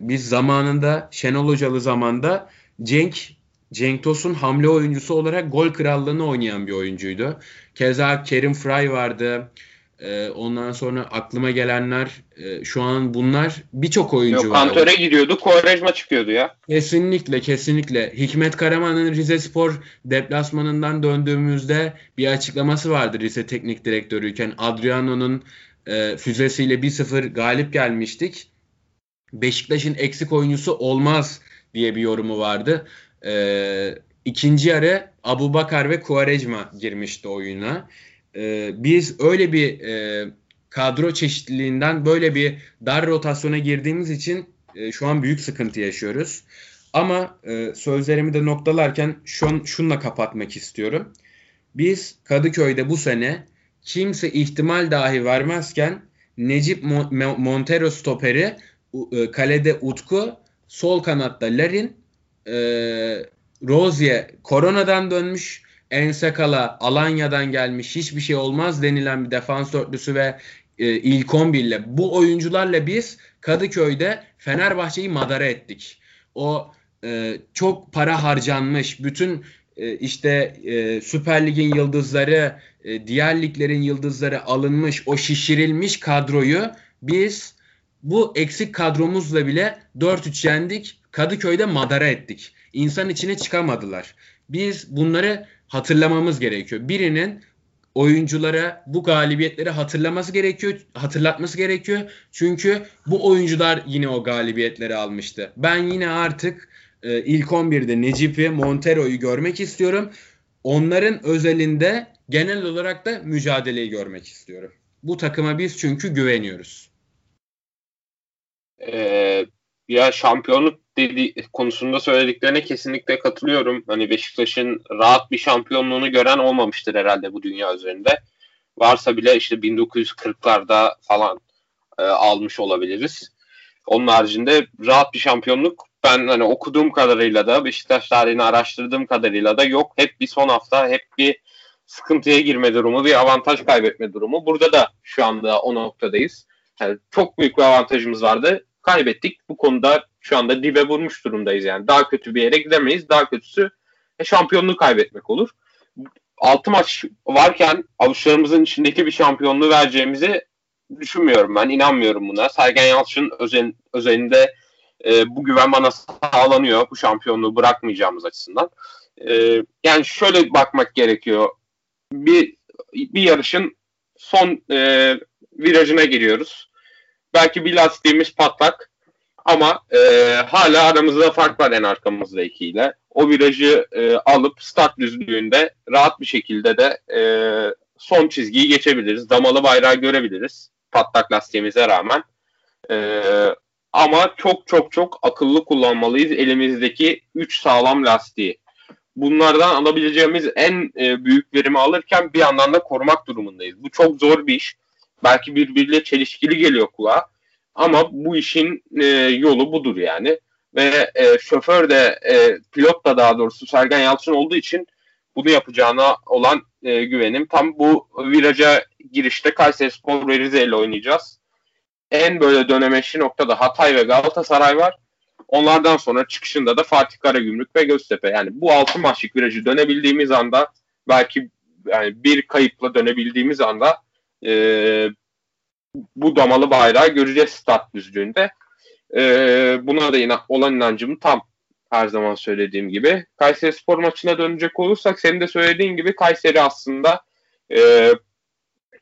Biz zamanında Şenol Hocalı zamanda Cenk Cenk Tosun hamle oyuncusu olarak gol krallığını oynayan bir oyuncuydu. Keza Kerim Fry vardı. Ee, ondan sonra aklıma gelenler e, şu an bunlar birçok oyuncu Yok, var. Kantöre gidiyordu, Kovarejma çıkıyordu ya. Kesinlikle, kesinlikle. Hikmet Karaman'ın Rize Spor deplasmanından döndüğümüzde bir açıklaması vardı Rize Teknik Direktörüyken. Adriano'nun e, füzesiyle 1-0 galip gelmiştik. Beşiktaş'ın eksik oyuncusu olmaz diye bir yorumu vardı. E, ikinci yarı Abu Bakar ve Kuarejma girmişti oyuna. E, biz öyle bir e, kadro çeşitliliğinden böyle bir dar rotasyona girdiğimiz için e, şu an büyük sıkıntı yaşıyoruz. Ama e, sözlerimi de noktalarken şun, şunla kapatmak istiyorum. Biz Kadıköy'de bu sene kimse ihtimal dahi vermezken Necip Montero stoperi e, kalede Utku, sol kanatta Larin, e, Rozier koronadan dönmüş, Ensakala Alanya'dan gelmiş hiçbir şey olmaz denilen bir defans dörtlüsü ve e, ilk 11 ile bu oyuncularla biz Kadıköy'de Fenerbahçe'yi madara ettik. O e, çok para harcanmış, bütün e, işte e, Süper Lig'in yıldızları, e, diğer liglerin yıldızları alınmış, o şişirilmiş kadroyu biz bu eksik kadromuzla bile 4-3 yendik. Kadıköy'de madara ettik. İnsan içine çıkamadılar. Biz bunları hatırlamamız gerekiyor. Birinin oyunculara bu galibiyetleri hatırlaması gerekiyor, hatırlatması gerekiyor. Çünkü bu oyuncular yine o galibiyetleri almıştı. Ben yine artık e, ilk 11'de Necip'i, Montero'yu görmek istiyorum. Onların özelinde genel olarak da mücadeleyi görmek istiyorum. Bu takıma biz çünkü güveniyoruz. Ee, ya şampiyonluk dedi konusunda söylediklerine kesinlikle katılıyorum. Hani Beşiktaş'ın rahat bir şampiyonluğunu gören olmamıştır herhalde bu dünya üzerinde. Varsa bile işte 1940'larda falan e, almış olabiliriz. Onun haricinde rahat bir şampiyonluk ben hani okuduğum kadarıyla da Beşiktaş tarihini araştırdığım kadarıyla da yok. Hep bir son hafta hep bir sıkıntıya girme durumu, bir avantaj kaybetme durumu. Burada da şu anda o noktadayız. Yani çok büyük bir avantajımız vardı. Kaybettik. Bu konuda şu anda dibe vurmuş durumdayız yani. Daha kötü bir yere gidemeyiz. Daha kötüsü e, şampiyonluğu kaybetmek olur. 6 maç varken avuçlarımızın içindeki bir şampiyonluğu vereceğimizi düşünmüyorum ben. inanmıyorum buna. Sergen Yalçın özen, özelinde e, bu güven bana sağlanıyor. Bu şampiyonluğu bırakmayacağımız açısından. E, yani şöyle bakmak gerekiyor. Bir bir yarışın son e, virajına giriyoruz. Belki bir lastiğimiz patlak ama e, hala aramızda fark var en arkamızdakiyle. O virajı e, alıp start düzlüğünde rahat bir şekilde de e, son çizgiyi geçebiliriz. Damalı bayrağı görebiliriz patlak lastiğimize rağmen. E, ama çok çok çok akıllı kullanmalıyız elimizdeki 3 sağlam lastiği. Bunlardan alabileceğimiz en e, büyük verimi alırken bir yandan da korumak durumundayız. Bu çok zor bir iş. Belki birbiriyle çelişkili geliyor kulağa. Ama bu işin e, yolu budur yani. Ve e, şoför de e, pilot da daha doğrusu Sergen Yalçın olduğu için bunu yapacağına olan e, güvenim. Tam bu viraja girişte Kayseri Spor ve Rize ile oynayacağız. En böyle dönemeçli noktada Hatay ve Galatasaray var. Onlardan sonra çıkışında da Fatih Karagümrük ve Göztepe. Yani bu altı maçlık virajı dönebildiğimiz anda belki yani bir kayıpla dönebildiğimiz anda e, bu damalı bayrağı göreceğiz start düzlüğünde. E, buna da yine olan inancım tam her zaman söylediğim gibi. Kayseri Spor maçına dönecek olursak senin de söylediğin gibi Kayseri aslında e,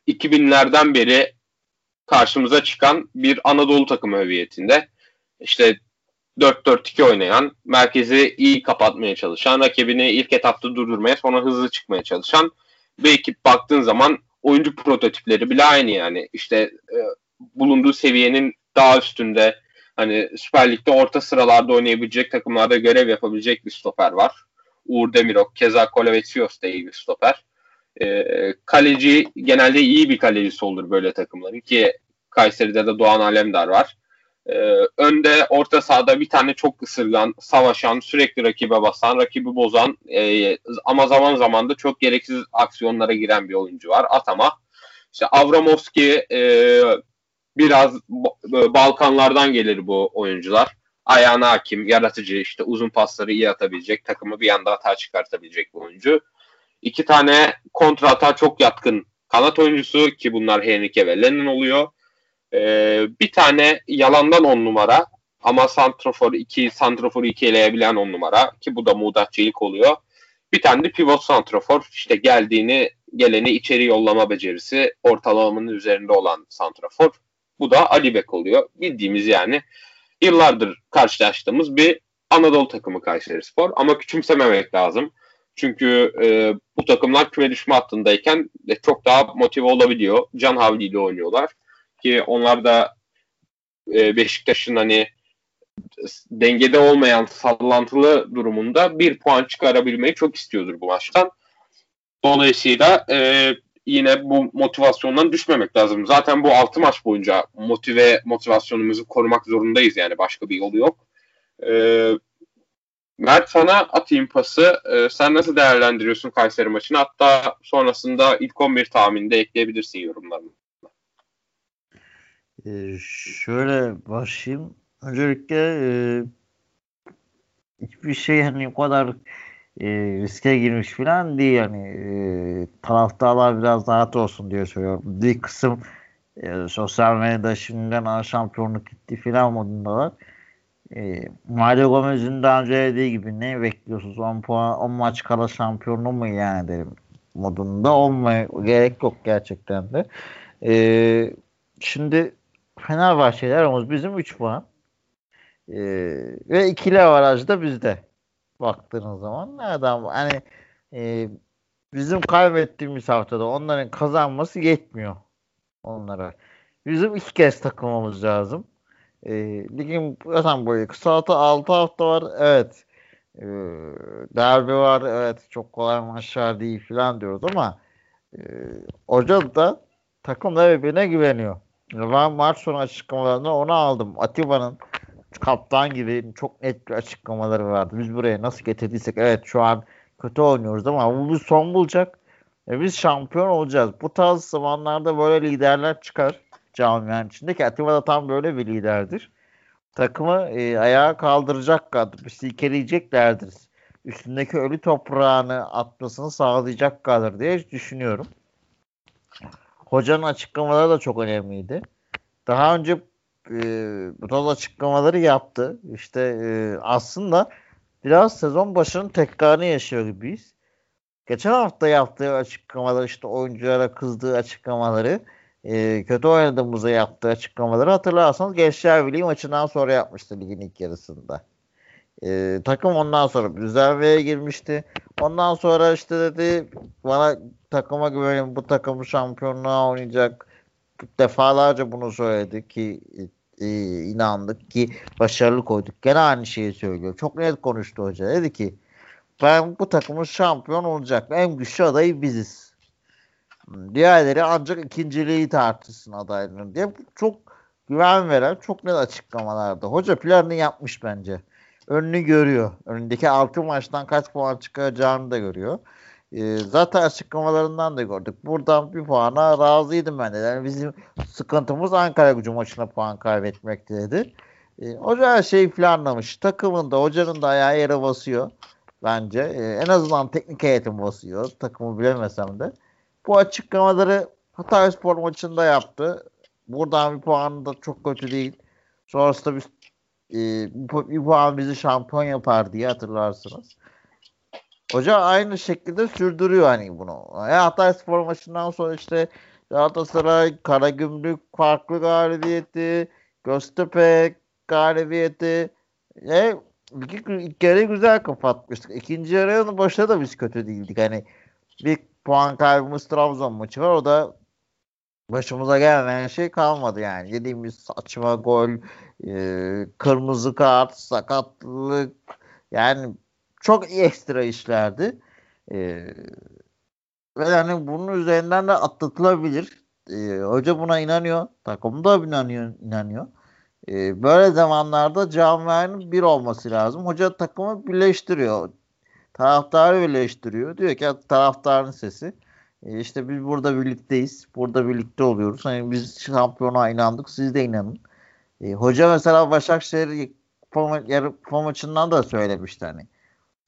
2000'lerden beri karşımıza çıkan bir Anadolu takımı hüviyetinde. İşte 4-4-2 oynayan, merkezi iyi kapatmaya çalışan, rakibini ilk etapta durdurmaya sonra hızlı çıkmaya çalışan bir ekip baktığın zaman oyuncu prototipleri bile aynı yani. İşte e, bulunduğu seviyenin daha üstünde hani Süper Lig'de orta sıralarda oynayabilecek takımlarda görev yapabilecek bir stoper var. Uğur Demirok, Keza Kolevetsios da iyi bir stoper. E, kaleci genelde iyi bir kalecisi olur böyle takımların ki Kayseri'de de Doğan Alemdar var. E, önde orta sahada bir tane çok ısırgan, savaşan, sürekli rakibe basan, rakibi bozan e, ama zaman zaman da çok gereksiz aksiyonlara giren bir oyuncu var. Atama. İşte Avramovski e, biraz Balkanlardan gelir bu oyuncular. Ayağına hakim, yaratıcı, işte uzun pasları iyi atabilecek, takımı bir anda hata çıkartabilecek bir oyuncu. İki tane kontra hata çok yatkın kanat oyuncusu ki bunlar Henrique ve Lennon oluyor. Ee, bir tane yalandan on numara ama santrofor 2 santroforu ikileyebilen on numara ki bu da Muğdat Çelik oluyor. Bir tane de pivot santrofor işte geldiğini geleni içeri yollama becerisi ortalamanın üzerinde olan santrofor. Bu da Ali Bek oluyor. Bildiğimiz yani yıllardır karşılaştığımız bir Anadolu takımı Kayseri Spor ama küçümsememek lazım. Çünkü e, bu takımlar küme düşme hattındayken de çok daha motive olabiliyor. Can Havli ile oynuyorlar ki onlar da e, Beşiktaş'ın hani dengede olmayan sallantılı durumunda bir puan çıkarabilmeyi çok istiyordur bu maçtan. Dolayısıyla e, yine bu motivasyondan düşmemek lazım. Zaten bu 6 maç boyunca motive motivasyonumuzu korumak zorundayız yani başka bir yolu yok. E, Mert sana atayım pası. E, sen nasıl değerlendiriyorsun Kayseri maçını? Hatta sonrasında ilk 11 tahmininde ekleyebilirsin yorumlarını. Ee, şöyle başlayayım. Öncelikle e, hiçbir şey hani o kadar e, riske girmiş falan değil yani e, taraftarlar biraz rahat olsun diye söylüyorum. Bir kısım e, sosyal medyada şimdiden şampiyonluk gitti falan modundalar. E, Mario Gomez'in daha önce dediği gibi ne bekliyorsunuz? 10 puan 10 maç kala şampiyonu mu yani derim modunda olmaya gerek yok gerçekten de. E, şimdi Fenerbahçe'ler bizim 3 puan. Ee, ve ikili avaraj da bizde. Baktığınız zaman nereden hani e, bizim kaybettiğimiz haftada onların kazanması yetmiyor onlara. Bizim iki kez takılmamız lazım. E, ligin zaten boyu kısaltı 6 hafta var. Evet. E, derbi var. Evet. Çok kolay maçlar değil falan diyoruz ama e, hoca da takım birbirine güveniyor. Ben maç sonu açıklamalarında onu aldım. Atiba'nın kaptan gibi çok net bir açıklamaları vardı. Biz buraya nasıl getirdiysek evet şu an kötü oynuyoruz ama bu son bulacak. ve biz şampiyon olacağız. Bu tarz zamanlarda böyle liderler çıkar camianın içinde ki Atiba da tam böyle bir liderdir. Takımı e, ayağa kaldıracak kadar silkeleyeceklerdir. üstündeki ölü toprağını atmasını sağlayacak kadar diye düşünüyorum. Hocanın açıklamaları da çok önemliydi. Daha önce e, bu tarz açıklamaları yaptı. İşte e, aslında biraz sezon başının tekrarını yaşıyor gibiyiz. Geçen hafta yaptığı açıklamalar işte oyunculara kızdığı açıklamaları e, kötü oynadığımızda yaptığı açıklamaları hatırlarsanız Gençler Birliği maçından sonra yapmıştı ligin ilk yarısında. E, takım ondan sonra düzelmeye girmişti. Ondan sonra işte dedi bana takıma güvenin bu takım şampiyonluğa oynayacak. Defalarca bunu söyledi ki e, inandık ki başarılı koyduk. Gene aynı şeyi söylüyor. Çok net konuştu hoca. Dedi ki ben bu takımın şampiyon olacak. En güçlü adayı biziz. Diğerleri ancak ikinciliği tartışsın adaylarını diye çok güven veren çok net açıklamalarda. Hoca planını yapmış bence. Önünü görüyor. Önündeki 6 maçtan kaç puan çıkacağını da görüyor. Ee, zaten açıklamalarından da gördük. Buradan bir puana razıydım ben de. Yani bizim sıkıntımız Ankara gücü maçına puan kaybetmekti dedi. Ee, hoca her şeyi planlamış. Takımın da hocanın da ayağı yere basıyor bence. Ee, en azından teknik heyetim basıyor. Takımı bilemesem de. Bu açıklamaları Hatay Spor maçında yaptı. Buradan bir puan da çok kötü değil. Sonrasında bir, e, bir puan bizi şampiyon yapar diye hatırlarsınız. Hoca aynı şekilde sürdürüyor hani bunu. Yani Hatay Spor maçından sonra işte Galatasaray, Karagümrük farklı galibiyeti, Göztepe galibiyeti. E, ilk, ilk yarı güzel kapatmıştık. İkinci yarının başında da biz kötü değildik. Hani bir puan kaybımız Trabzon maçı var. O da başımıza gelmeyen şey kalmadı yani. Yediğimiz saçma gol, e, kırmızı kart, sakatlık yani çok ekstra işlerdi. E, ve yani bunun üzerinden de atlatılabilir. E, hoca buna inanıyor. Takım da inanıyor. inanıyor. E, böyle zamanlarda camianın bir olması lazım. Hoca takımı birleştiriyor. Taraftarı birleştiriyor. Diyor ki taraftarın sesi. E işte biz burada birlikteyiz. Burada birlikte oluyoruz. Hani biz şampiyona inandık. Siz de inanın. E, hoca mesela Başakşehir yarı kupa maçından da söylemişti hani.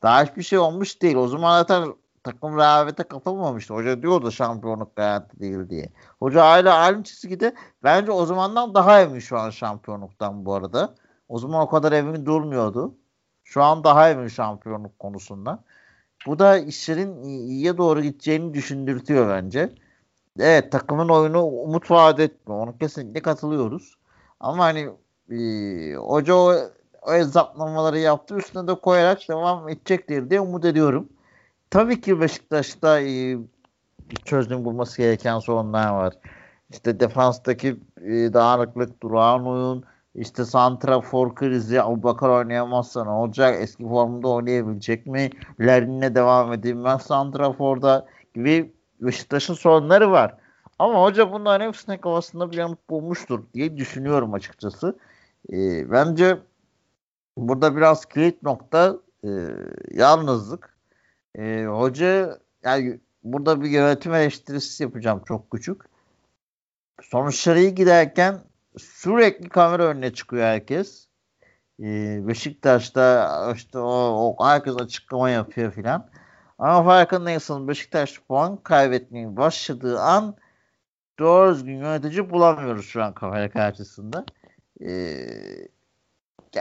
Daha hiçbir şey olmuş değil. O zaman zaten takım rehavete katılmamıştı. Hoca diyordu şampiyonluk garanti değil diye. Hoca hala aynı çizgide. Bence o zamandan daha emin şu an şampiyonluktan bu arada. O zaman o kadar emin durmuyordu. Şu an daha emin şampiyonluk konusunda. Bu da işlerin iyiye doğru gideceğini düşündürtüyor bence. Evet takımın oyunu umut vaat etmiyor. Onu kesinlikle katılıyoruz. Ama hani e, hoca o, o hesaplamaları yaptı. Üstüne de koyarak devam edecektir diye umut ediyorum. Tabii ki Beşiktaş'ta e, çözüm bulması gereken sorunlar var. İşte defanstaki e, dağınıklık, durağan oyun, işte Santrafor krizi Abubakar oynayamazsa ne olacak? Eski formunda oynayabilecek mi? Lerin'le devam edilmez Santrafor'da gibi Beşiktaş'ın sorunları var. Ama hoca bunların hepsine kafasında bir yanıt bulmuştur diye düşünüyorum açıkçası. E, bence burada biraz kilit nokta e, yalnızlık. E, hoca yani burada bir yönetim eleştirisi yapacağım çok küçük. Sonuçları iyi giderken sürekli kamera önüne çıkıyor herkes. Ee, Beşiktaş'ta işte o, o herkes açıklama yapıyor filan. Ama farkındaysanız Beşiktaş puan kaybetmeye başladığı an doğru düzgün yönetici bulamıyoruz şu an kamera karşısında. Ee,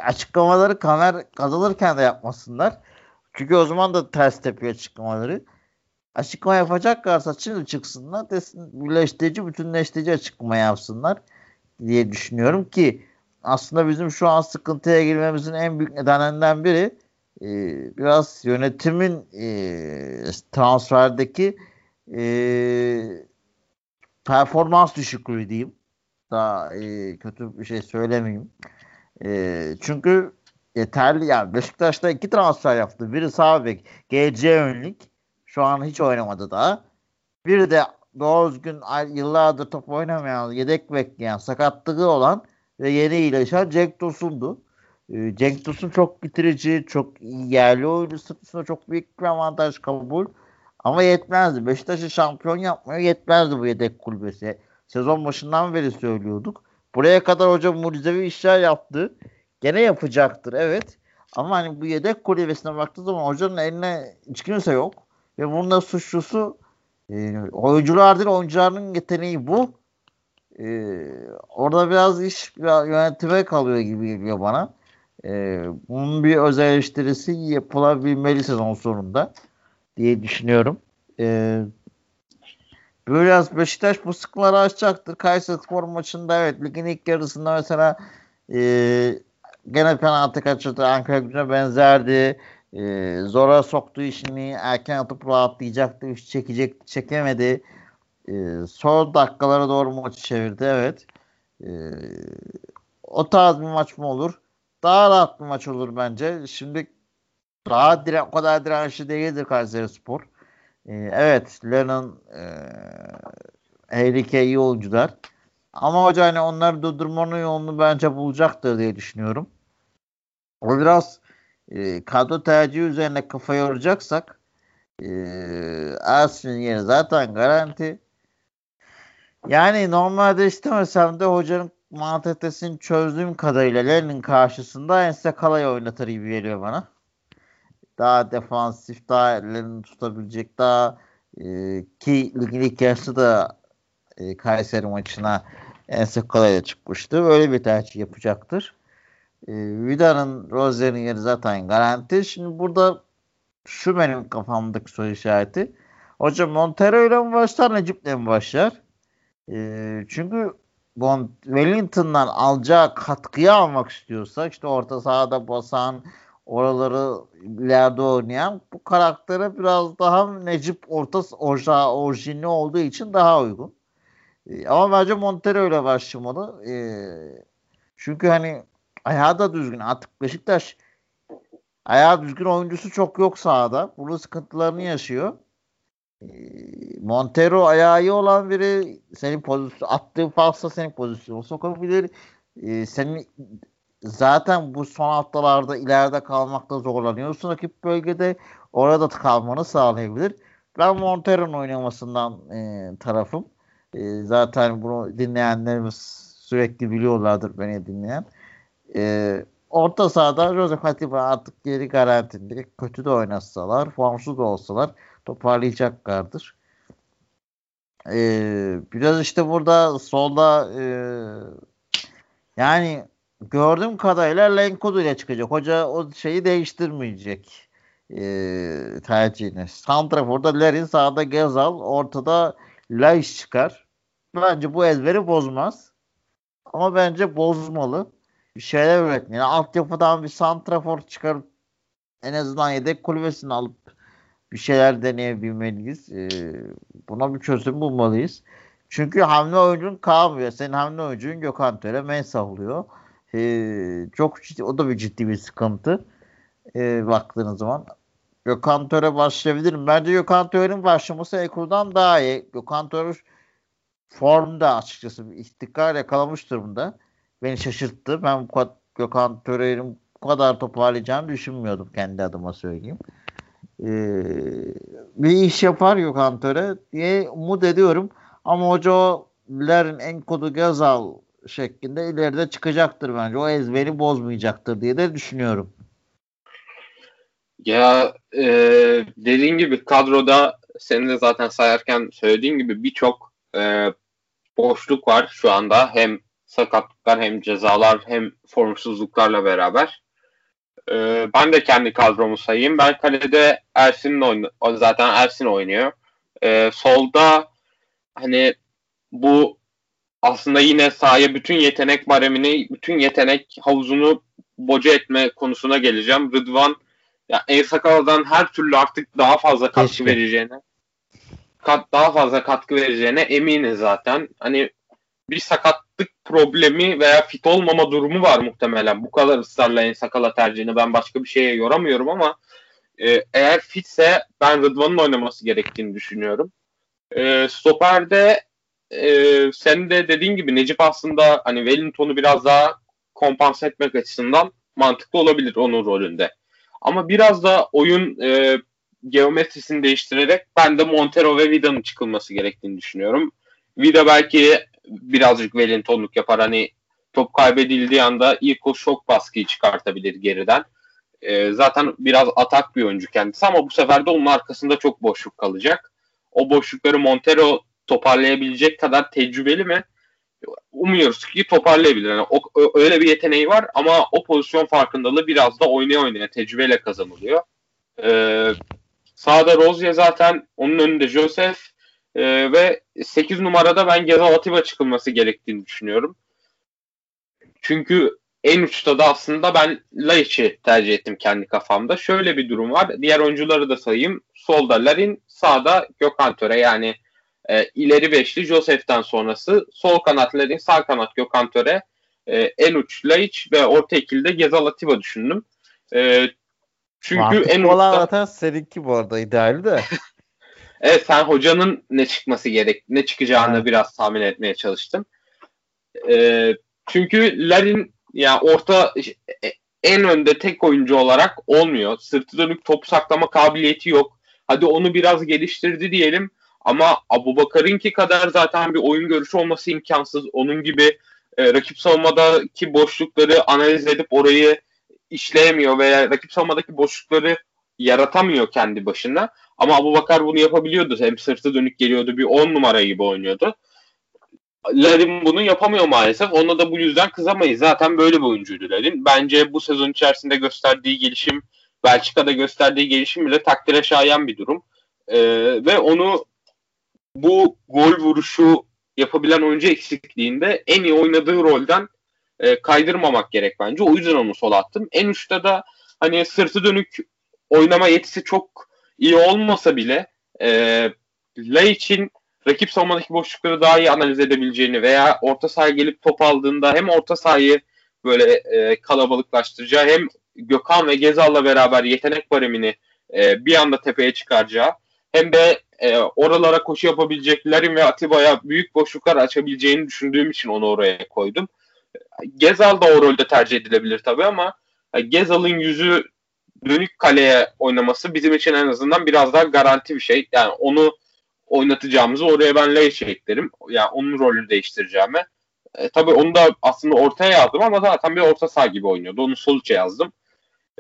açıklamaları kamer kazanırken de yapmasınlar. Çünkü o zaman da ters tepiyor açıklamaları. Açıklama yapacaklarsa şimdi çıksınlar desin birleştirici, bütünleştirici açıklama yapsınlar diye düşünüyorum ki aslında bizim şu an sıkıntıya girmemizin en büyük nedenlerinden biri e, biraz yönetimin e, transferdeki e, performans düşüklüğü diyeyim. Daha e, kötü bir şey söylemeyeyim. E, çünkü yeterli yani Beşiktaş'ta iki transfer yaptı. Biri sağ bek GC önlük. Şu an hiç oynamadı daha. Biri de doğru düzgün yıllardır top oynamayan, yedek bekleyen, sakatlığı olan ve yeni iyileşen Cenk Tosun'du. Ee, Cenk Tosun çok bitirici, çok yerli oyuncu statüsünde çok büyük bir avantaj kabul. Ama yetmezdi. Beşiktaş'ı şampiyon yapmaya yetmezdi bu yedek kulübesi. Sezon başından beri söylüyorduk. Buraya kadar hoca mucizevi işler yaptı. Gene yapacaktır evet. Ama hani bu yedek kulübesine baktığı zaman hocanın eline hiç kimse yok. Ve bunun da suçlusu e, oyuncular değil oyuncuların yeteneği bu. E, orada biraz iş biraz yönetime kalıyor gibi geliyor bana. E, bunun bir özel eleştirisi yapılabilmeli sezon sonunda diye düşünüyorum. E, biraz Beşiktaş bu sıkıntıları aşacaktır. Kayseri Spor maçında evet ligin ilk yarısında mesela e, gene penaltı kaçırdı. Ankara gücüne benzerdi. E, zora soktu işini. Erken atıp rahatlayacaktı. Üç çekecek, çekemedi. E, son dakikalara doğru maçı çevirdi. Evet. E, o tarz bir maç mı olur? Daha rahat bir maç olur bence. Şimdi daha dire o kadar dirençli değildir Kayseri Spor. E, evet Lennon e, Harry iyi oyuncular. Ama hoca hani onları durdurmanın yolunu bence bulacaktır diye düşünüyorum. O biraz e, kadro tercihi üzerine kafa yoracaksak e, Ersin'in yeri zaten garanti. Yani normalde istemesem de hocanın mantalitesini çözdüğüm kadarıyla Lennon karşısında Ensekala'yı oynatır gibi geliyor bana. Daha defansif, daha ellerini tutabilecek, daha e, ki ligin ilk yarısı da e, Kayseri maçına Ensekala'ya çıkmıştı. Öyle bir tercih yapacaktır. E, Vida'nın Rozier'in yeri zaten garanti. Şimdi burada şu benim kafamdaki soru işareti. Hocam Montero ile mi başlar Necip'le mi başlar? E, çünkü Bon, Wellington'dan alacağı katkıyı almak istiyorsa işte orta sahada basan oraları ileride oynayan bu karaktere biraz daha Necip orta orta orijinli olduğu için daha uygun. E, ama bence Montero ile başlamalı. E, çünkü hani ayağı da düzgün. Artık Beşiktaş ayağı düzgün oyuncusu çok yok sahada. Bunun sıkıntılarını yaşıyor. E, Montero ayağı iyi olan biri senin pozisyon attığı falsa senin pozisyonu sokabilir. E, senin zaten bu son haftalarda ileride kalmakta zorlanıyorsun rakip bölgede. Orada kalmanı sağlayabilir. Ben Montero'nun oynamasından e, tarafım. E, zaten bunu dinleyenlerimiz sürekli biliyorlardır beni dinleyen. E, orta sahada Joseph Atiba artık geri garantinde. Kötü de oynasalar, formsuz da olsalar toparlayacaklardır. E, biraz işte burada solda e, yani gördüğüm kadarıyla Lenkodu ile çıkacak. Hoca o şeyi değiştirmeyecek e, tercihini. Santrafor'da Lerin, sağda Gezal, ortada Laiş çıkar. Bence bu ezberi bozmaz. Ama bence bozmalı. Bir şeyler üretmeli. Yani altyapıdan bir santrafor çıkarıp en azından yedek kulübesini alıp bir şeyler deneyebilmeliyiz. Ee, buna bir çözüm bulmalıyız. Çünkü hamle oyuncun kalmıyor. Senin hamle oyuncun Gökhan Töre Mensah oluyor. Ee, çok ciddi, o da bir ciddi bir sıkıntı. Ee, baktığınız zaman. Gökhan Töre başlayabilir Bence Gökhan Töre'nin başlaması Ekur'dan daha iyi. Gökhan Töre formda açıkçası bir istikrar yakalamış durumda. Beni şaşırttı. Ben bu kadar, Gökhan Töre'nin bu kadar toparlayacağını düşünmüyordum kendi adıma söyleyeyim. Ee, bir iş yapar Gökhan Töre diye umut ediyorum. Ama hocaların en kodu Gazal şeklinde ileride çıkacaktır bence. O ezberi bozmayacaktır diye de düşünüyorum. Ya e, dediğin gibi kadroda senin de zaten sayarken söylediğin gibi birçok e, boşluk var şu anda. Hem sakatlıklar hem cezalar hem formsuzluklarla beraber. Ee, ben de kendi kadromu sayayım. Ben kalede Ersin'in oynuyor. Zaten Ersin oynuyor. Ee, solda hani bu aslında yine sahaya bütün yetenek baremini, bütün yetenek havuzunu boca etme konusuna geleceğim. Rıdvan ya Ensakala'dan her türlü artık daha fazla katkı Keşke. vereceğine kat, daha fazla katkı vereceğine eminiz zaten. Hani bir sakatlık problemi veya fit olmama durumu var muhtemelen. Bu kadar ısrarla en sakala tercihini ben başka bir şeye yoramıyorum ama e, eğer fitse ben Rıdvan'ın oynaması gerektiğini düşünüyorum. E, Stoper'de e, sen de dediğin gibi Necip aslında hani Wellington'u biraz daha kompanse etmek açısından mantıklı olabilir onun rolünde. Ama biraz da oyun e, geometrisini değiştirerek ben de Montero ve Vida'nın çıkılması gerektiğini düşünüyorum. Vida belki birazcık Wellington'luk yapar. Hani top kaybedildiği anda ilk o şok baskıyı çıkartabilir geriden. E, zaten biraz atak bir oyuncu kendisi ama bu sefer de onun arkasında çok boşluk kalacak. O boşlukları Montero toparlayabilecek kadar tecrübeli mi? Umuyoruz ki toparlayabilir. Yani o, öyle bir yeteneği var ama o pozisyon farkındalığı biraz da oynaya oynaya tecrübeyle kazanılıyor. Ee, sağda Rozier zaten onun önünde Joseph ee, ve 8 numarada ben Gezal Atiba çıkılması gerektiğini düşünüyorum. Çünkü en uçta da aslında ben Laiç'i tercih ettim kendi kafamda. Şöyle bir durum var. Diğer oyuncuları da sayayım. Solda Larin, sağda Gökhan Töre yani e, ileri beşli Joseph'ten sonrası sol kanat Larin, sağ kanat Gökhan Töre, e, en uç Laiç ve orta ikilde Gezal Atiba düşündüm. E, çünkü Mantıklı en uçta... zaten seninki bu arada ideal de. evet sen hocanın ne çıkması gerek, ne çıkacağını evet. biraz tahmin etmeye çalıştım. E, çünkü Larin yani orta e, en önde tek oyuncu olarak olmuyor. Sırtı dönük top saklama kabiliyeti yok. Hadi onu biraz geliştirdi diyelim. Ama Abu Bakar'ınki kadar zaten bir oyun görüşü olması imkansız. Onun gibi e, rakip savunmadaki boşlukları analiz edip orayı işleyemiyor veya rakip savunmadaki boşlukları yaratamıyor kendi başına. Ama Abu Bakar bunu yapabiliyordu. Hem sırtı dönük geliyordu bir 10 numara gibi oynuyordu. Larin bunu yapamıyor maalesef. Ona da bu yüzden kızamayız. Zaten böyle bir oyuncuydu Larin. Bence bu sezon içerisinde gösterdiği gelişim, Belçika'da gösterdiği gelişim bile takdire şayan bir durum. Ee, ve onu bu gol vuruşu yapabilen oyuncu eksikliğinde en iyi oynadığı rolden e, kaydırmamak gerek bence. O yüzden onu sola attım. En uçta da hani sırtı dönük oynama yetisi çok iyi olmasa bile e, için rakip savunmadaki boşlukları daha iyi analiz edebileceğini veya orta sahaya gelip top aldığında hem orta sahayı böyle e, kalabalıklaştıracağı hem Gökhan ve Gezal'la beraber yetenek baremini e, bir anda tepeye çıkaracağı hem de e, oralara koşu yapabilecek Larin ve Atiba'ya büyük boşluklar açabileceğini düşündüğüm için onu oraya koydum. Gezal da o rolde tercih edilebilir tabii ama e, Gezal'ın yüzü dönük kaleye oynaması bizim için en azından biraz daha garanti bir şey. Yani onu oynatacağımızı oraya ben Leiş'e eklerim. Yani onun rolünü değiştireceğime. E, tabii onu da aslında ortaya yazdım ama zaten bir orta saha gibi oynuyordu. Onu sol içe yazdım.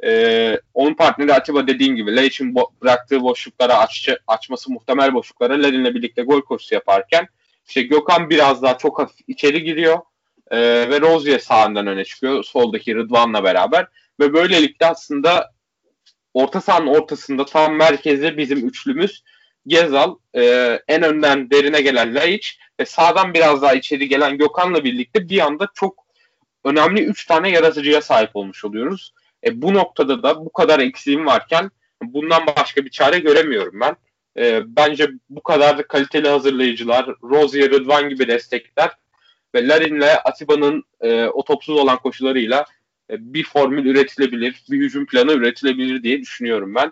E, onun partneri Atiba dediğim gibi Leiş'in bo- bıraktığı boşluklara aç- açması muhtemel boşluklara Lerin'le birlikte gol koşusu yaparken işte Gökhan biraz daha çok hafif içeri giriyor e, ve Rozier sağından öne çıkıyor soldaki Rıdvan'la beraber ve böylelikle aslında orta sahanın ortasında tam merkezde bizim üçlümüz Gezal, e, en önden derine gelen Laiç ve sağdan biraz daha içeri gelen Gökhan'la birlikte bir anda çok önemli 3 tane yaratıcıya sahip olmuş oluyoruz. E, bu noktada da bu kadar eksiğim varken bundan başka bir çare göremiyorum ben. E, bence bu kadar da kaliteli hazırlayıcılar, Rozier, Rıdvan gibi destekler ve Larin'le Atiba'nın e, o topsuz olan koşularıyla e, bir formül üretilebilir, bir hücum planı üretilebilir diye düşünüyorum ben.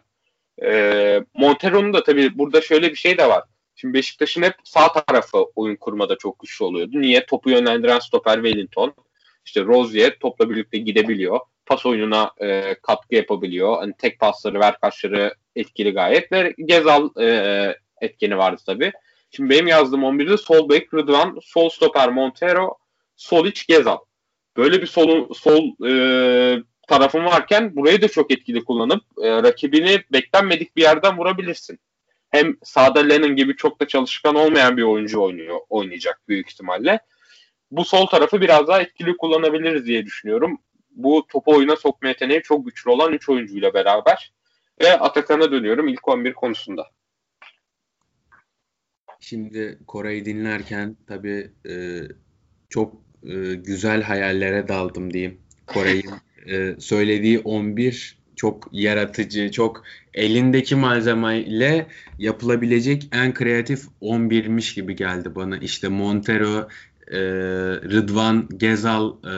E, Montero'nun da tabii burada şöyle bir şey de var. Şimdi Beşiktaş'ın hep sağ tarafı oyun kurmada çok güçlü oluyordu. Niye? Topu yönlendiren stoper Wellington. İşte Rozier topla birlikte gidebiliyor. Pas oyununa e, katkı yapabiliyor. Hani tek pasları, verkaçları etkili gayet. Ve Gezal e, etkeni vardı tabii. Şimdi benim yazdığım 11'de sol bek Rıdvan, sol stoper Montero, sol iç Gezal. Böyle bir sol, sol e, tarafın varken burayı da çok etkili kullanıp e, rakibini beklenmedik bir yerden vurabilirsin. Hem sağda Lennon gibi çok da çalışkan olmayan bir oyuncu oynuyor, oynayacak büyük ihtimalle. Bu sol tarafı biraz daha etkili kullanabiliriz diye düşünüyorum. Bu topu oyuna sokma yeteneği çok güçlü olan 3 oyuncuyla beraber. Ve Atakan'a dönüyorum ilk 11 konusunda. Şimdi Koray'ı dinlerken tabii e, çok e, güzel hayallere daldım diyeyim. Koray'ın e, söylediği 11 çok yaratıcı, çok elindeki malzemeyle yapılabilecek en kreatif 11'miş gibi geldi bana. İşte Montero, e, Rıdvan, Gezal e,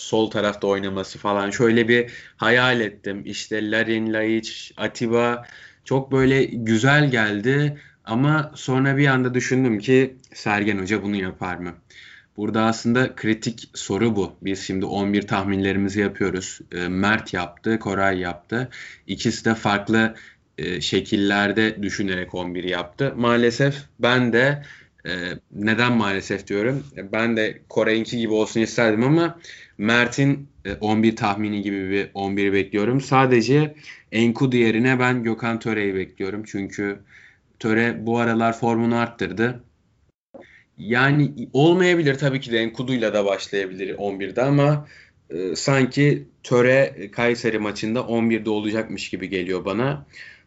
sol tarafta oynaması falan şöyle bir hayal ettim. İşte Larin, Laiç, Atiba çok böyle güzel geldi ama sonra bir anda düşündüm ki Sergen Hoca bunu yapar mı? Burada aslında kritik soru bu. Biz şimdi 11 tahminlerimizi yapıyoruz. E, Mert yaptı, Koray yaptı. İkisi de farklı e, şekillerde düşünerek 11 yaptı. Maalesef ben de E, neden maalesef diyorum. Ben de Kore'inki gibi olsun isterdim ama Mert'in 11 tahmini gibi bir 11 bekliyorum. Sadece Enkudu yerine ben Gökhan Töre'yi bekliyorum. Çünkü Töre bu aralar formunu arttırdı. Yani olmayabilir tabii ki de Enkudu'yla da başlayabilir 11'de ama e, sanki Töre Kayseri maçında 11'de olacakmış gibi geliyor bana.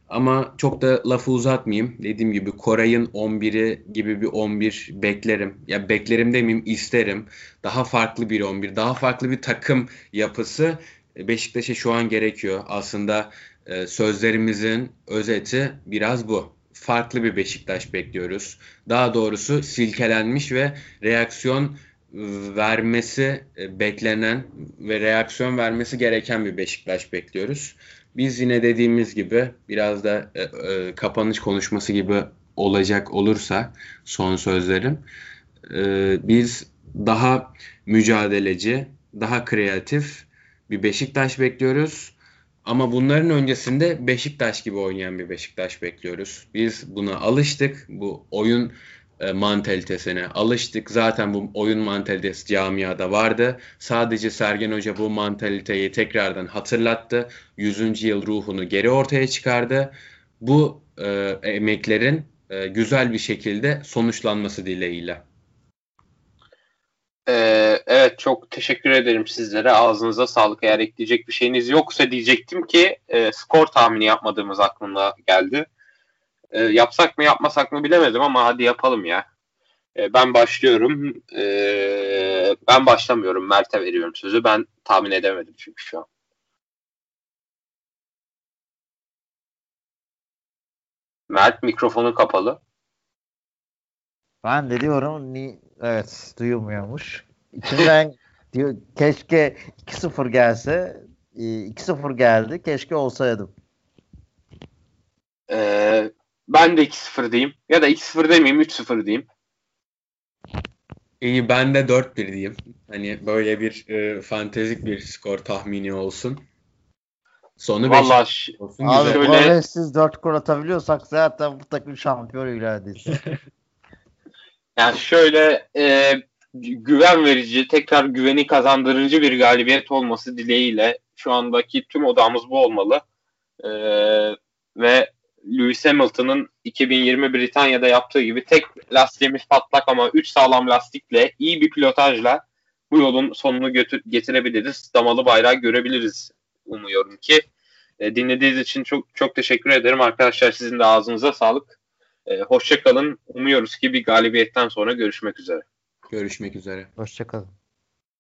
Ama çok da lafı uzatmayayım. Dediğim gibi Koray'ın 11'i gibi bir 11 beklerim. Ya beklerim demeyeyim isterim. Daha farklı bir 11, daha farklı bir takım yapısı Beşiktaş'a şu an gerekiyor. Aslında e, sözlerimizin özeti biraz bu. Farklı bir Beşiktaş bekliyoruz. Daha doğrusu silkelenmiş ve reaksiyon vermesi e, beklenen ve reaksiyon vermesi gereken bir Beşiktaş bekliyoruz. Biz yine dediğimiz gibi biraz da e, e, kapanış konuşması gibi olacak olursa son sözlerim e, biz daha mücadeleci, daha kreatif bir Beşiktaş bekliyoruz. Ama bunların öncesinde Beşiktaş gibi oynayan bir Beşiktaş bekliyoruz. Biz buna alıştık. Bu oyun e, mantalitesine alıştık. Zaten bu oyun mantalitesi camiada vardı. Sadece Sergen Hoca bu mantaliteyi tekrardan hatırlattı. 100. yıl ruhunu geri ortaya çıkardı. Bu e, emeklerin e, güzel bir şekilde sonuçlanması dileğiyle. Ee, evet çok teşekkür ederim sizlere. Ağzınıza sağlık. Eğer ekleyecek bir şeyiniz yoksa diyecektim ki e, skor tahmini yapmadığımız aklımda geldi. E, yapsak mı yapmasak mı bilemedim ama hadi yapalım ya. E, ben başlıyorum. E, ben başlamıyorum. Mert'e veriyorum sözü. Ben tahmin edemedim çünkü şu an. Mert mikrofonu kapalı. Ben de diyorum ni evet duyulmuyormuş. İçinden diyor keşke 2-0 gelse 2-0 geldi. Keşke olsaydım. Ee, ben de 2-0 diyeyim. Ya da 2-0 demeyeyim 3-0 diyeyim. İyi ben de 4-1 diyeyim. Hani böyle bir e, fantezik bir skor tahmini olsun. Sonu Vallahi olsun. Abi şöyle... siz 4 gol atabiliyorsak zaten bu takım şampiyon ilan edilsin. yani şöyle e, güven verici, tekrar güveni kazandırıcı bir galibiyet olması dileğiyle şu andaki tüm odamız bu olmalı. E, ve Lewis Hamilton'ın 2020 Britanya'da yaptığı gibi tek lastiğimiz patlak ama 3 sağlam lastikle iyi bir pilotajla bu yolun sonunu götür- getirebiliriz. Damalı bayrağı görebiliriz umuyorum ki. E, dinlediğiniz için çok çok teşekkür ederim arkadaşlar. Sizin de ağzınıza sağlık. E, hoşça kalın. Umuyoruz ki bir galibiyetten sonra görüşmek üzere. Görüşmek üzere. Hoşça kalın.